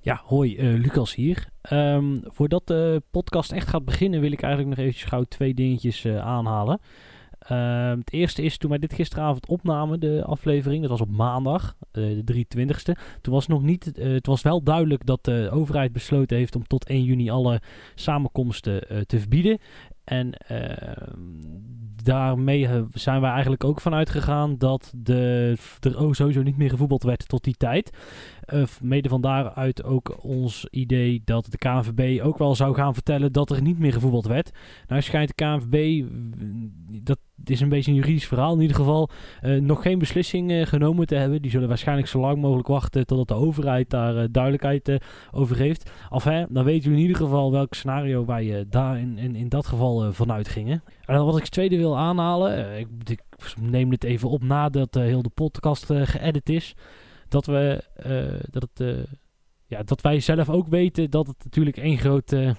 Ja, hoi, eh, Lucas hier. Ehm, voordat de podcast echt gaat beginnen, wil ik eigenlijk nog eventjes gauw twee dingetjes eh, aanhalen. Ehm, het eerste is toen wij dit gisteravond opnamen, de aflevering, dat was op maandag, eh, de 23ste. Toen was nog niet, het was wel duidelijk dat de overheid besloten heeft om tot 1 juni alle samenkomsten te verbieden. En ehm, daarmee zijn wij eigenlijk ook vanuit gegaan dat de, er sowieso niet meer gevoetbald werd tot die tijd. Eh, mede van daaruit ook ons idee dat de KNVB ook wel zou gaan vertellen dat er niet meer gevoetbald werd. Nou schijnt de KNVB, dat is een beetje een juridisch verhaal in ieder geval, eh, nog geen beslissing eh, genomen te hebben. Die zullen waarschijnlijk zo lang mogelijk wachten totdat de overheid daar duidelijkheid over heeft. Of dan weten we in ieder geval welk scenario wij daar in, in, dat geval vanuit gingen. En dan wat ik als tweede wil aanhalen, ik, neem dit even op nadat heel de podcast geëdit is dat we eh, dat het eh, ja dat wij zelf ook weten dat het natuurlijk één groot eh,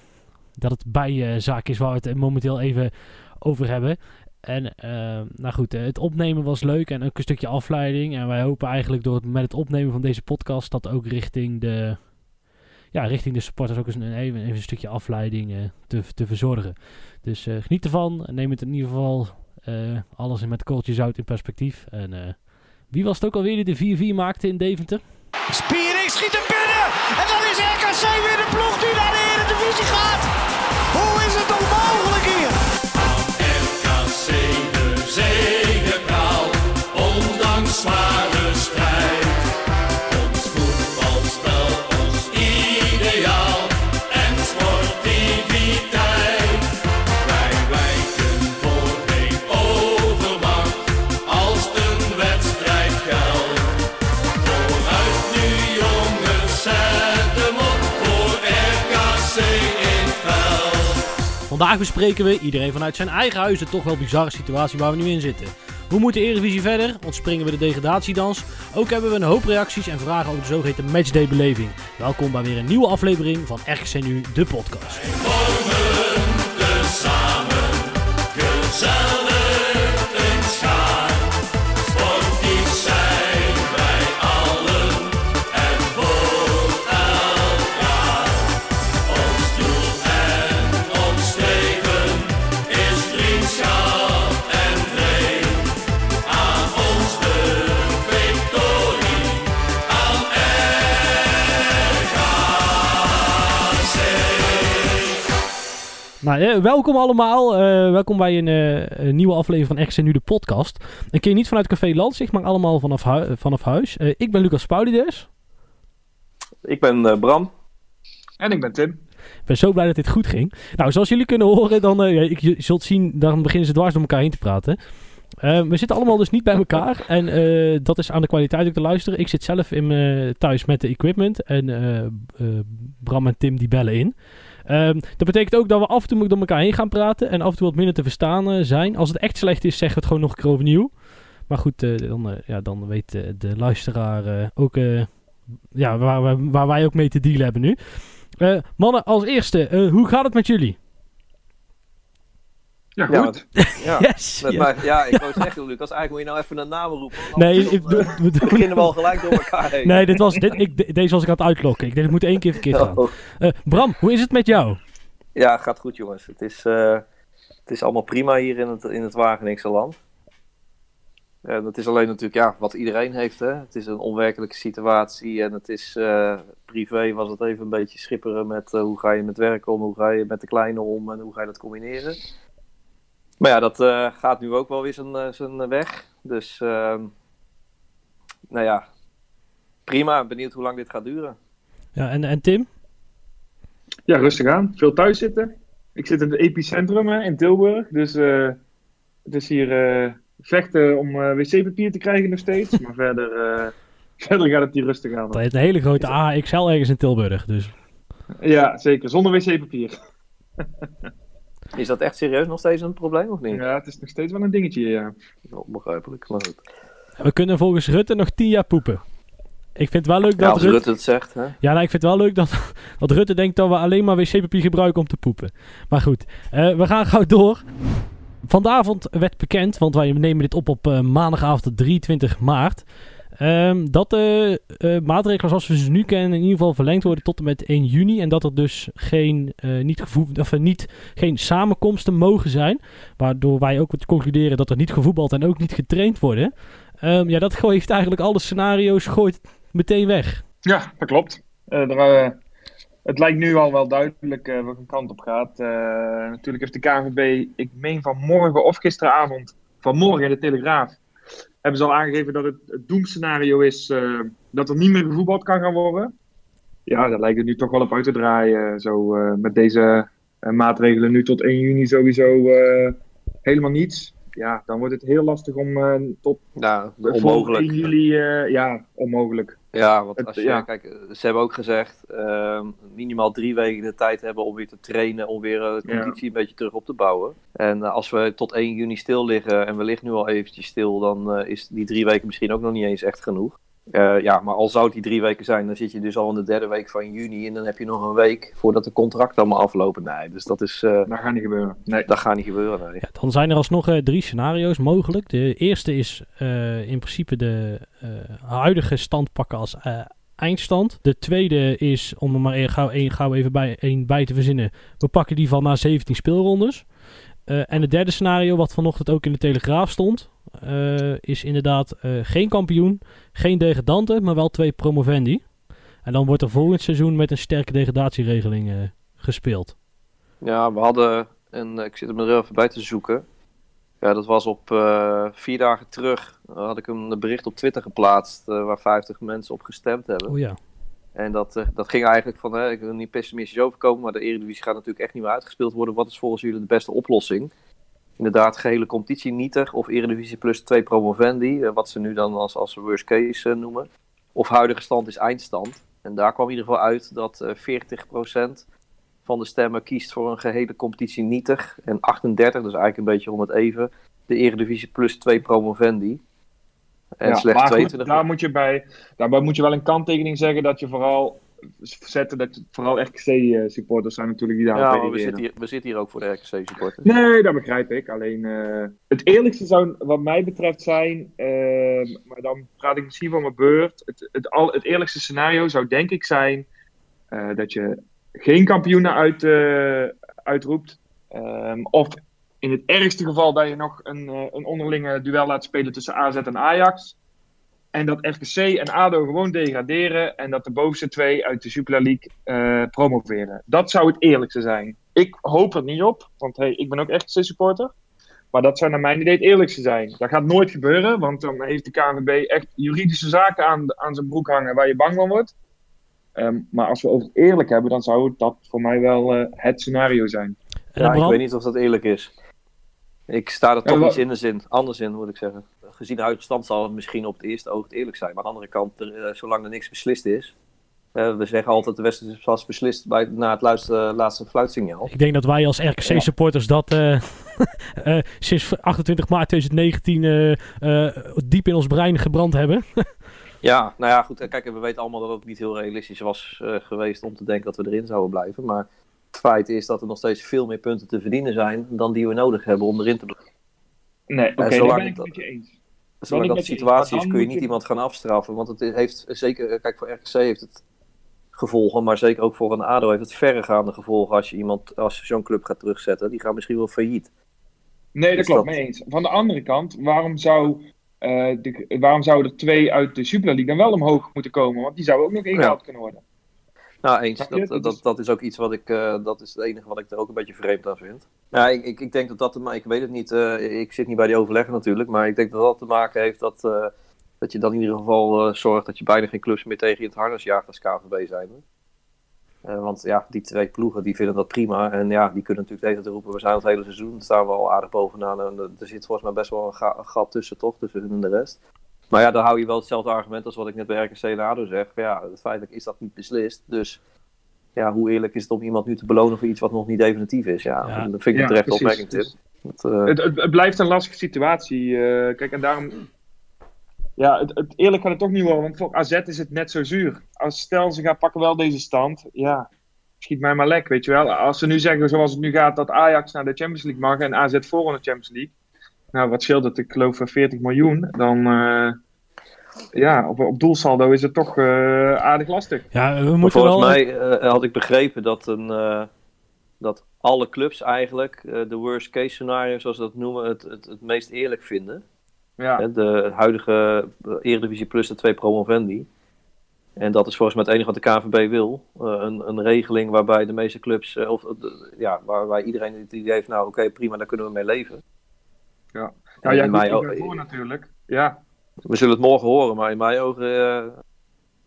dat het bijzaak is waar we het momenteel even over hebben. En eh, nou goed, het opnemen was leuk en ook een stukje afleiding. En wij hopen eigenlijk door met het opnemen van deze podcast dat ook richting de, ja, richting de supporters ook eens een, even, een stukje afleiding te, te verzorgen. Dus geniet ervan. Neem het in ieder geval eh, alles met kooltje zout in perspectief. En wie was het ook alweer die de 4-4 maakte in Deventer? Spiering schiet hem binnen. En dan is RKC weer de ploeg die naar de Eredivisie gaat. Hoe is het mogelijk hier? RKC de zegepraal, ondanks zware strijd. Vandaag bespreken we, iedereen vanuit zijn eigen huis, de toch wel bizarre situatie waar we nu in zitten. Hoe moet de Eredivisie verder? Ontspringen we de degradatiedans? Ook hebben we een hoop reacties en vragen over de zogeheten matchday-beleving. Welkom bij weer een nieuwe aflevering van RKC Nu, de podcast. Nou, eh, welkom allemaal. Eh, welkom bij een, eh, een nieuwe aflevering van RKC Nu, de podcast. Een keer niet vanuit Café Landzicht, maar allemaal vanaf, vanaf huis. Eh, ik ben Lucas Paulides. Ik ben eh, Bram. En ik ben Tim. Ik ben zo blij dat dit goed ging. Nou, zoals jullie kunnen horen, dan, eh, ja, ik, je zult zien, dan beginnen ze dwars door elkaar heen te praten. Eh, we zitten allemaal dus niet bij elkaar. En eh, dat is aan de kwaliteit ook te luisteren. Ik zit zelf in, thuis met de equipment. En eh, eh, Bram en Tim die bellen in. Ehm, dat betekent ook dat we af en toe door elkaar heen gaan praten. En af en toe wat minder te verstaan eh, zijn. Als het echt slecht is, zeggen we het gewoon nog een keer overnieuw. Maar goed, eh, dan, eh, ja, dan weet de luisteraar ook ja, waar, waar, waar wij ook mee te dealen hebben nu. Mannen, als eerste, hoe gaat het met jullie? Ja, Ja, goed. Ja, Yes! met ja. mij, ja ik wou zeggen, Lucas, eigenlijk moet je nou even een naam roepen. Nee, ik dan, eh, beginnen we al gelijk door elkaar heen. nee dit was, dit, ik, de- deze was ik aan het uitlokken. Ik denk, het moet één keer verkeerd gaan. Oh. Eh, Bram, hoe is het met jou? Ja, gaat goed jongens. Het is, eh, het is allemaal prima hier in het, in het Wageningse land. En het is alleen natuurlijk ja, wat iedereen heeft. Hè. Het is een onwerkelijke situatie en het is eh, privé was het even een beetje schipperen met eh, hoe ga je met werk om, hoe ga je met de kleine om en hoe ga je dat combineren. Maar ja, dat eh, gaat nu ook wel weer zijn, eh, zijn weg. Dus ehm, nou ja, prima. Benieuwd hoe lang dit gaat duren. Ja, en, en Tim? Ja, rustig aan. Veel thuis zitten. Ik zit in het epicentrum hè, in Tilburg. Dus eh, het is hier eh, vechten om eh, wc-papier te krijgen nog steeds. Maar verder, eh, verder gaat het hier rustig aan. Dat heeft een hele grote AXL ergens in Tilburg. Dus. Ja, zeker. Zonder wc-papier. Is dat echt serieus nog steeds een probleem of niet? Ja, het is nog steeds wel een dingetje, ja. Onbegrijpelijk, maar goed. We kunnen volgens Rutte nog tien jaar poepen. Ik vind het wel leuk Ja, dat als Rutte... Rutte het zegt, hè. Ja, nou, ik vind het wel leuk dat, dat Rutte denkt dat we alleen maar wc-papier gebruiken om te poepen. Maar goed, eh, we gaan gauw door. Vanavond werd bekend, want wij nemen dit op op eh, maandagavond 23 maart. Ehm, dat de eh, maatregelen zoals we ze nu kennen in ieder geval verlengd worden tot en met 1 juni. En dat er dus geen, eh, niet gevoe- of, eh, niet, geen samenkomsten mogen zijn. Waardoor wij ook concluderen dat er niet gevoetbald en ook niet getraind worden. Ehm, ja, dat gooit eigenlijk alle scenario's gooit meteen weg. Ja, dat klopt. Er, het lijkt nu al wel duidelijk welke kant op gaat. Natuurlijk heeft de KNVB, ik meen vanmorgen of gisteravond, vanmorgen in de Telegraaf, hebben ze al aangegeven dat het, het doemscenario is eh, dat er niet meer gevoetbald kan gaan worden. Ja, daar lijkt het nu toch wel op uit te draaien. Zo eh, met deze eh, maatregelen nu tot 1 juni sowieso eh, helemaal niets. Ja, dan wordt het heel lastig om eh, tot Ja, onmogelijk. 1 juli, eh, ja, onmogelijk. Ja, want als je, ja. kijk, ze hebben ook gezegd, ehm, minimaal drie weken de tijd hebben om weer te trainen, om weer eh, de Ja. conditie een beetje terug op te bouwen. En eh, als we tot 1 juni stil liggen en we liggen nu al eventjes stil, dan eh, is die drie weken misschien ook nog niet eens echt genoeg. Eh, ja, maar al zou het die drie weken zijn, dan zit je dus al in de derde week van juni en dan heb je nog een week voordat de contracten allemaal aflopen. Nee, dus dat is, eh, Dat gaat niet gebeuren. Nee. dat gaat niet gebeuren. Nee. Ja, dan zijn er alsnog eh, drie scenario's mogelijk. De eerste is eh, in principe de eh, huidige stand pakken als eh, eindstand. De tweede is, om er maar e- gauw, één, gauw even bij, één bij te verzinnen, we pakken die van na 17 speelrondes. Eh, en het derde scenario, wat vanochtend ook in de Telegraaf stond, eh, is inderdaad eh, geen kampioen, geen degradanten, maar wel twee promovendi. En dan wordt er volgend seizoen met een sterke degradatieregeling eh, gespeeld. Ja, we hadden, en ik zit hem er even bij te zoeken. Ja, dat was op vier dagen terug. had ik een bericht op Twitter geplaatst waar 50 mensen op gestemd hebben. Oh ja. En dat, dat ging eigenlijk van, hè, ik wil niet pessimistisch overkomen, maar de Eredivisie gaat natuurlijk echt niet meer uitgespeeld worden. Wat is volgens jullie de beste oplossing? Inderdaad, gehele competitie nietig of Eredivisie plus twee promovendi, eh, wat ze nu dan als, als worst case eh, noemen. Of huidige stand is eindstand. En daar kwam in ieder geval uit dat eh 40% van de stemmen kiest voor een gehele competitie nietig. En 38, dus eigenlijk een beetje om het even, de Eredivisie plus twee promovendi. En Ja, slechts maar goed, 22. daar moet je bij, daarbij moet je wel een kanttekening zeggen dat je vooral zetten dat vooral RKC-supporters zijn natuurlijk die daar ja, we zitten, hier, we zitten hier ook voor de RKC-supporters. Nee, dat begrijp ik. Alleen eh, het eerlijkste zou wat mij betreft zijn, eh, maar dan praat ik misschien van mijn beurt. Het, het, al, het eerlijkste scenario zou denk ik zijn eh, dat je geen kampioenen uit, eh, uitroept. Ehm, of in het ergste geval dat je nog een, eh, een onderlinge duel laat spelen tussen AZ en Ajax. En dat RKC en ADO gewoon degraderen. En dat de bovenste twee uit de Super League eh, promoveren. Dat zou het eerlijkste zijn. Ik hoop er niet op. Want hey, ik ben ook RKC supporter. Maar dat zou naar mijn idee het eerlijkste zijn. Dat gaat nooit gebeuren. Want dan heeft de KNVB echt juridische zaken aan, aan zijn broek hangen waar je bang van wordt. Ehm, maar als we over het eerlijk hebben, dan zou dat voor mij wel eh, het scenario zijn. Ja, ik Bram? weet niet of dat eerlijk is. Ik sta er toch Ja, wa- iets in de zin, anders in moet ik zeggen. Gezien de huidige stand zal het misschien op het eerste oog het eerlijk zijn. Maar aan de andere kant, er, eh, zolang er niks beslist is. eh, we zeggen altijd de wedstrijd is pas beslist bij, na het luisteren, laatste fluitsignaal. Ik denk dat wij als RKC-supporters dat eh, eh, sinds 28 maart 2019 eh, eh, diep in ons brein gebrand hebben. Ja, nou ja, goed. eh, Kijk, we weten allemaal dat het niet heel realistisch was eh, geweest om te denken dat we erin zouden blijven. Maar het feit is dat er nog steeds veel meer punten te verdienen zijn dan die we nodig hebben om erin te blijven. Nee, oké, daar ben ik het- met je eens. Zolang dat de situatie is, kun je niet je- iemand gaan afstraffen. Want het heeft zeker, kijk, voor RKC heeft het gevolgen, maar zeker ook voor een ADO heeft het verregaande gevolgen als je iemand, als zo'n club gaat terugzetten. Die gaan misschien wel failliet. Nee, dat Is klopt, dat- mee eens. Van de andere kant, waarom, zou, eh, de, waarom zouden er twee uit de Super League dan wel omhoog moeten komen? Want die zouden ook nog ingehaald kunnen worden. Nou, eens. Dat, Dat dat, is- dat is ook iets wat ik, eh, dat is het enige wat ik er ook een beetje vreemd aan vind. Ja, ik, ik, ik denk dat dat, te ma- ik weet het niet, eh, ik zit niet bij die overleggen natuurlijk, maar ik denk dat dat te maken heeft dat, eh, dat je dan in ieder geval zorgt dat je bijna geen clubs meer tegen je het harnas jaagt als KVB zijn. Want ja, die twee ploegen die vinden dat prima. En ja, die kunnen natuurlijk tegen te roepen, we zijn het hele seizoen, staan we al aardig bovenaan. En er zit volgens mij best wel een, ga- een gat tussen toch, tussen hun en de rest. Maar ja, dan hou je wel hetzelfde argument als wat ik net bij RKC en ADO zeg. Ja, feitelijk is dat niet beslist. Dus ja, hoe eerlijk is het om iemand nu te belonen voor iets wat nog niet definitief is? Ja, Ja. dat vind ik een terechte precies. opmerking, Tim. Dat, eh, het, het, het blijft een lastige situatie. eh, kijk, en daarom... Ja, het, het, eerlijk gaat het toch niet worden, want voor AZ is het net zo zuur. Als stel, ze gaan pakken wel deze stand, ja, schiet mij maar lek, weet je wel. Als ze nu zeggen, zoals het nu gaat, dat Ajax naar de Champions League mag en AZ voor in de Champions League. Nou, wat scheelt het? Ik geloof eh, 40 miljoen. Dan, eh, ja, op, op doelsaldo is het toch eh, aardig lastig. Ja, we Maar moeten volgens wel... mij eh, had ik begrepen dat, een, eh, dat alle clubs eigenlijk eh, de worst case scenario, zoals ze dat noemen, het, het, het meest eerlijk vinden. Ja, Hè, de huidige eh, Eredivisie plus de twee promovendi. En dat is volgens mij het enige wat de KVB wil. Eh, een, een regeling waarbij de meeste clubs, eh, of eh, de- ja, waarbij iedereen het idee heeft, nou oké, prima, daar kunnen we mee leven. Ja. En ja, ja in mijn ik o- ben voor natuurlijk. Ja, We zullen het morgen horen, maar in mijn ogen, eh,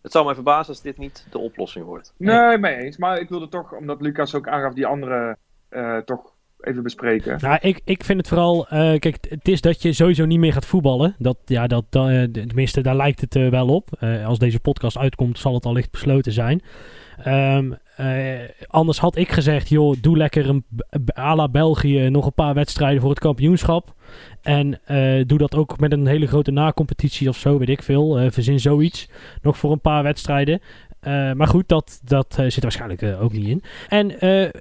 het zou mij verbazen als dit niet de oplossing wordt. nee, mee eens. Maar ik wilde toch, omdat Lucas ook aangaf, die andere eh, toch even bespreken. Nou, ik, ik vind het vooral... eh, kijk, het- is dat je sowieso niet meer gaat voetballen. Dat, ja, dat, dat, tenminste, daar lijkt het wel op. Eh, als deze podcast uitkomt, zal het allicht besloten zijn. Ehm, eh, anders had ik gezegd, joh, doe lekker een à la België nog een paar wedstrijden voor het kampioenschap. En eh, doe dat ook met een hele grote nacompetitie of zo, weet ik veel. Eh, verzin zoiets. Nog voor een paar wedstrijden. Maar goed, dat, dat zit waarschijnlijk ook niet in. En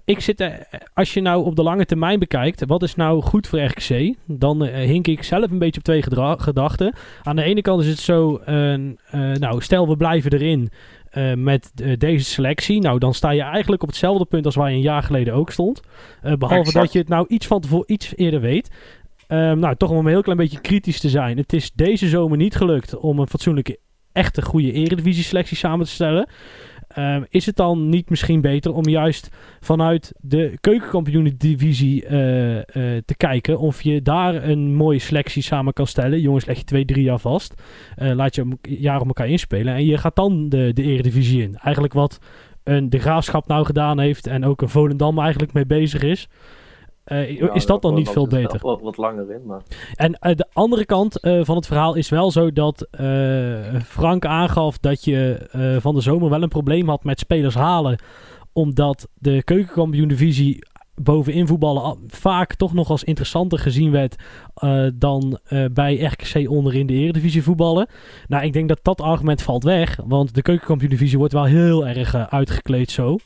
ik zit, als je nou op de lange termijn bekijkt, wat is nou goed voor RKC? Dan hink ik zelf een beetje op twee gedachten. Aan de ene kant is het zo, nou stel we blijven erin eh, met eh, deze selectie. Nou, dan sta je eigenlijk op hetzelfde punt als waar je een jaar geleden ook stond. Eh, behalve Exact. dat je het nou iets van tevoren, iets eerder weet. Ehm, nou, toch om een heel klein beetje kritisch te zijn. Het is deze zomer niet gelukt om een fatsoenlijke, echte goede eredivisie-selectie samen te stellen. Ehm, is het dan niet misschien beter om juist vanuit de keukenkampioenen-divisie eh, eh, te kijken of je daar een mooie selectie samen kan stellen? Jongens, leg je twee, drie jaar vast. Eh, laat je jaar op elkaar inspelen en je gaat dan de, de eredivisie in. Eigenlijk wat een de Graafschap nou gedaan heeft en ook een Volendam eigenlijk mee bezig is. Eh, Nou, is dat dan niet veel wel beter? Wat, wat langer in, maar... En eh, de andere kant eh, van het verhaal is wel zo dat Frank aangaf dat je van de zomer wel een probleem had met spelers halen. Omdat de keukenkampioen-divisie bovenin voetballen al- vaak toch nog als interessanter gezien werd dan bij RKC onderin de eredivisie voetballen. Nou, ik denk dat dat argument valt weg, want de keukenkampioen-divisie wordt wel heel erg uitgekleed zo.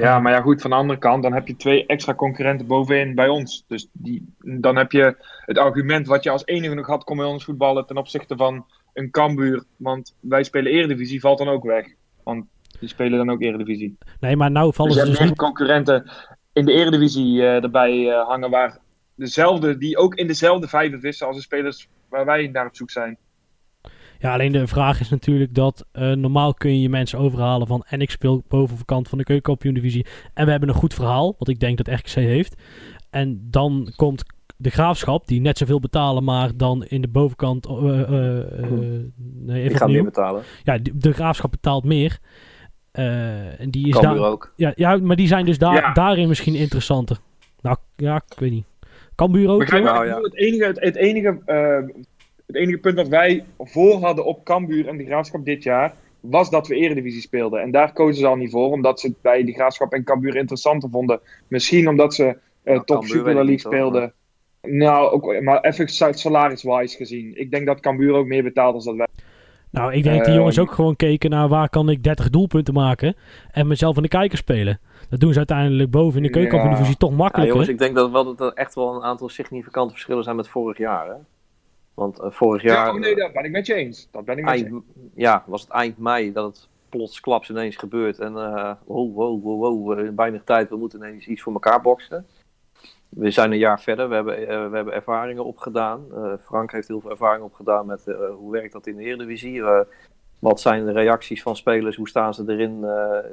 Ja, maar ja, goed, van de andere kant, dan heb je twee extra concurrenten bovenin bij ons. Dus die, dan heb je het argument wat je als enige nog had, kom bij ons voetballen ten opzichte van een Cambuur. Want wij spelen Eredivisie, valt dan ook weg. Want die spelen dan ook Eredivisie. Nee, maar nou vallen Dus ze je dus hebt niet... concurrenten in de Eredivisie eh, erbij eh, hangen waar dezelfde, die ook in dezelfde vijver vissen als de spelers waar wij naar op zoek zijn. Ja, alleen de vraag is natuurlijk dat eh, normaal kun je je mensen overhalen van en ik speel bovenkant van de keukenkampioen-divisie en we hebben een goed verhaal, wat ik denk dat RKC heeft. En dan komt de graafschap, die net zoveel betalen, maar dan in de bovenkant. eh, eh, eh, nee, Ik even ga opnieuw. meer betalen. Ja, de, de graafschap betaalt meer. Eh, en die is daar. ook. Ja, ja, maar die zijn dus daar, Ja. daarin misschien interessanter. Nou, ja, ik weet niet. Ook. Nou, Ik ja. bedoel, het, enige, het, het enige, eh, het enige punt dat wij voor hadden op Cambuur en de Graafschap dit jaar, was dat we Eredivisie speelden. En daar kozen ze al niet voor, omdat ze het bij de Graafschap en Cambuur interessanter vonden. Misschien omdat ze eh, Nou, top Super League hoor, speelden. Nou, ook, maar even sa- salaris-wise gezien. Ik denk dat Cambuur ook meer betaalt dan dat wij. Nou, ik denk dat die Eh, jongens ook gewoon keken naar waar kan ik 30 doelpunten maken en mezelf in de kijker spelen. Dat doen ze uiteindelijk boven in de Ja. keukenkampioen-divisie toch Ja, makkelijker. jongens, ik denk dat wel dat er echt wel een aantal significante verschillen zijn met vorig jaar. Hè? Want eh, vorig Ja, jaar, oh nee, dat ben ik met je eens. Dat ben ik met je eens. ja, was het eind mei dat het plots klaps ineens gebeurt. En eh wow, wow, wow, wow, in weinig tijd, we moeten ineens iets voor elkaar boksen. We zijn een jaar verder, we hebben, eh, we hebben ervaringen opgedaan. Eh, Frank heeft heel veel ervaring opgedaan met eh, hoe werkt dat in de Eredivisie. Eh, wat zijn de reacties van spelers, hoe staan ze erin eh, eh,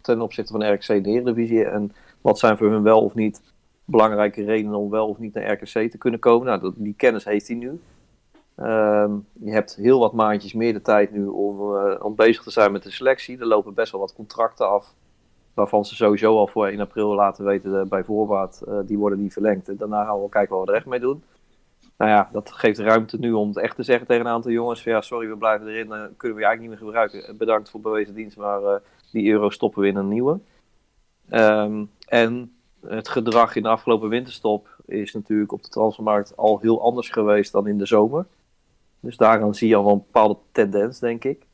ten opzichte van RKC in de Eredivisie. En wat zijn voor hun wel of niet belangrijke redenen om wel of niet naar RKC te kunnen komen. Nou, dat, die kennis heeft hij nu. Ehm, je hebt heel wat maandjes meer de tijd nu om, eh, om bezig te zijn met de selectie. Er lopen best wel wat contracten af. Waarvan ze sowieso al voor 1 april laten weten eh, bij voorbaat. eh, die worden niet verlengd. En daarna gaan we kijken wat we er echt mee doen. Nou ja, dat geeft ruimte nu om het echt te zeggen tegen een aantal jongens. Ja, sorry, we blijven erin. kunnen we je eigenlijk niet meer gebruiken. Bedankt voor bewezen dienst, maar die euro stoppen we in een nieuwe. Ehm, en het gedrag in de afgelopen winterstop is natuurlijk op de transfermarkt al heel anders geweest dan in de zomer. Dus daaraan zie je al wel een bepaalde tendens, denk ik.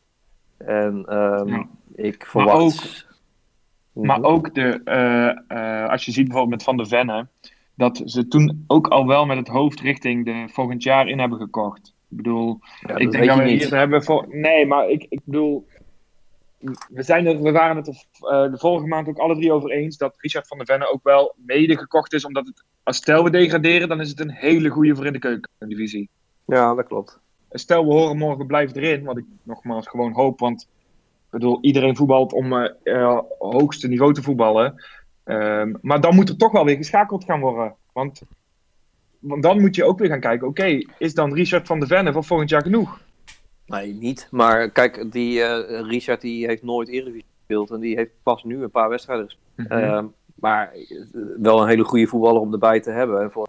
En ehm, Ja. ik verwacht. ook- Maar Mhm. ook de, eh, eh, als je ziet bijvoorbeeld met Van der Venne, dat ze toen ook al wel met het hoofd richting de volgend jaar in hebben gekocht. Ik bedoel, Ja, ik denk dat we hier hebben voor. Nee, maar ik, ik bedoel. We, zijn er, we waren het er eh, de vorige maand ook alle drie over eens dat Richard van der Venne ook wel mede gekocht is. Omdat het, als stel we degraderen, dan is het een hele goede voor in de keukendivisie. Ja, dat klopt. Stel we horen morgen blijft erin, wat ik nogmaals gewoon hoop. Want ik bedoel, iedereen voetbalt om eh eh, hoogste niveau te voetballen. Ehm, maar dan moet er toch wel weer geschakeld gaan worden. Want, want dan moet je ook weer gaan kijken, oké, is dan Richard van der Venne voor volgend jaar genoeg? Nee, niet. Maar kijk, die eh, Richard die heeft nooit Eredivisie gespeeld. En die heeft pas nu een paar wedstrijden gespeeld. Mhm. Ehm, maar wel een hele goede voetballer om erbij te hebben. En voor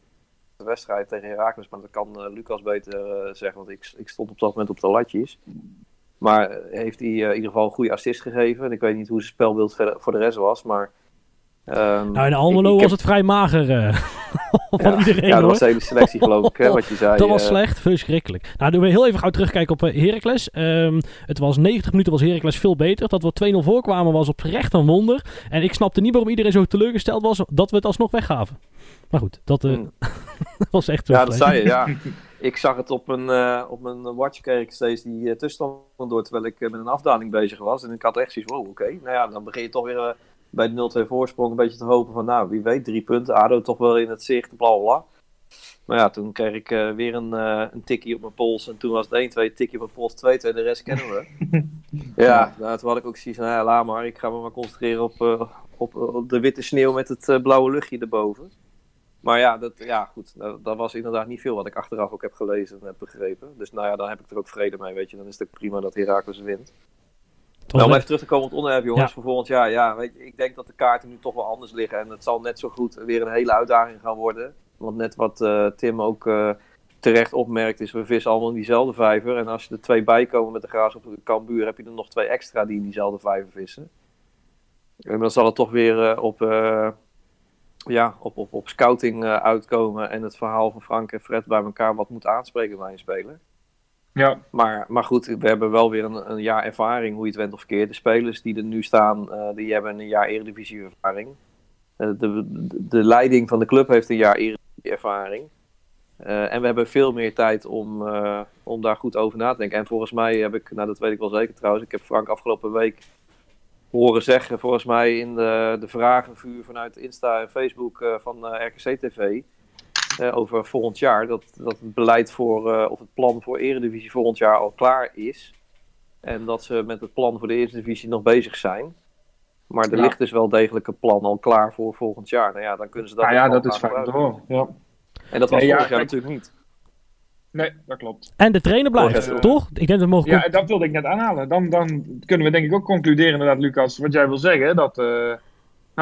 wedstrijd tegen Herakles, maar dat kan eh, Lucas beter eh, zeggen, want ik, ik stond op dat moment op de latjes. Maar eh, heeft hij in ieder geval een goede assist gegeven. En ik weet niet hoe zijn spelbeeld verder, voor de rest was, maar... ehm, Nou, in Almelo was heb- het vrij mager eh, van ja, iedereen Ja, dat hoor. was de hele selectie geloof ik, hè, wat je zei. Dat was eh. slecht, verschrikkelijk. Nou, doen we heel even gauw terugkijken op eh, Heracles. Ehm, het was 90 minuten was Heracles veel beter. Dat we 2-0 voorkwamen was oprecht een wonder. En ik snapte niet waarom iedereen zo teleurgesteld was dat we het alsnog weggaven. Maar goed, dat Hmm. was echt Ja, dat zei je, ja. Ik zag het op mijn, eh, op mijn watch, kreeg ik steeds die uh, tussenstand door, terwijl ik met een afdaling bezig was. En ik had echt zoiets, wow, oké. Nou ja, dan begin je toch weer bij de 0-2 voorsprong een beetje te hopen van, nou, wie weet, drie punten. ADO toch wel in het zicht, bla, bla. Maar ja, toen kreeg ik eh, weer een, eh een tikkie op mijn pols. En toen was het 1-2, tikkie op mijn pols, 2-2, de rest kennen we. ja, nou, toen had ik ook zoiets van, ja, laat maar. Ik ga me maar concentreren op, eh, op, op de witte sneeuw met het blauwe luchtje erboven. Maar ja, dat, ja goed, dat, dat was inderdaad niet veel wat ik achteraf ook heb gelezen en heb begrepen. Dus nou ja, dan heb ik er ook vrede mee, weet je. Dan is het ook prima dat Heracles wint. Nou, om even terug te komen op het onderwerp, jongens, Ja. voor volgend jaar. Ja, weet je, ik denk dat de kaarten nu toch wel anders liggen. En het zal net zo goed weer een hele uitdaging gaan worden. Want net wat eh, Tim ook eh, terecht opmerkt, is we vissen allemaal in diezelfde vijver. En als je er twee bij komen met de graas op de kambuur, heb je er nog twee extra die in diezelfde vijver vissen. En dan zal het toch weer eh, op, ja, op, op, op scouting uitkomen. En het verhaal van Frank en Fred bij elkaar wat moet aanspreken bij een speler. Ja, Maar, maar goed, we hebben wel weer een, een jaar ervaring, hoe je het went of verkeerd. De spelers die er nu staan, eh, die hebben een jaar eredivisie ervaring. Eh, de, de, leiding van de club heeft een jaar eredivisie ervaring. Eh, en we hebben veel meer tijd om, om daar goed over na te denken. En volgens mij heb ik, nou dat weet ik wel zeker trouwens, ik heb Frank afgelopen week horen zeggen, volgens mij in de, de vragenvuur vanuit Insta en Facebook van RKC TV eh, over volgend jaar. Dat, dat het beleid voor, eh, of het plan voor Eredivisie volgend jaar al klaar is. En dat ze met het plan voor de Eredivisie nog bezig zijn. Maar er Ja. ligt dus wel degelijk een plan al klaar voor volgend jaar. Nou ja, dan kunnen ze dat nou ja, dat is fijn horen. Ja. En dat was Nee, ja, vorig jaar natuurlijk niet. Nee, dat klopt. En de trainer blijft, toch? Ik denk dat we mogen... Ja, dat wilde ik net aanhalen. Dan, dan kunnen we denk ik ook concluderen inderdaad, Lucas, wat jij wil zeggen. Dat, eh,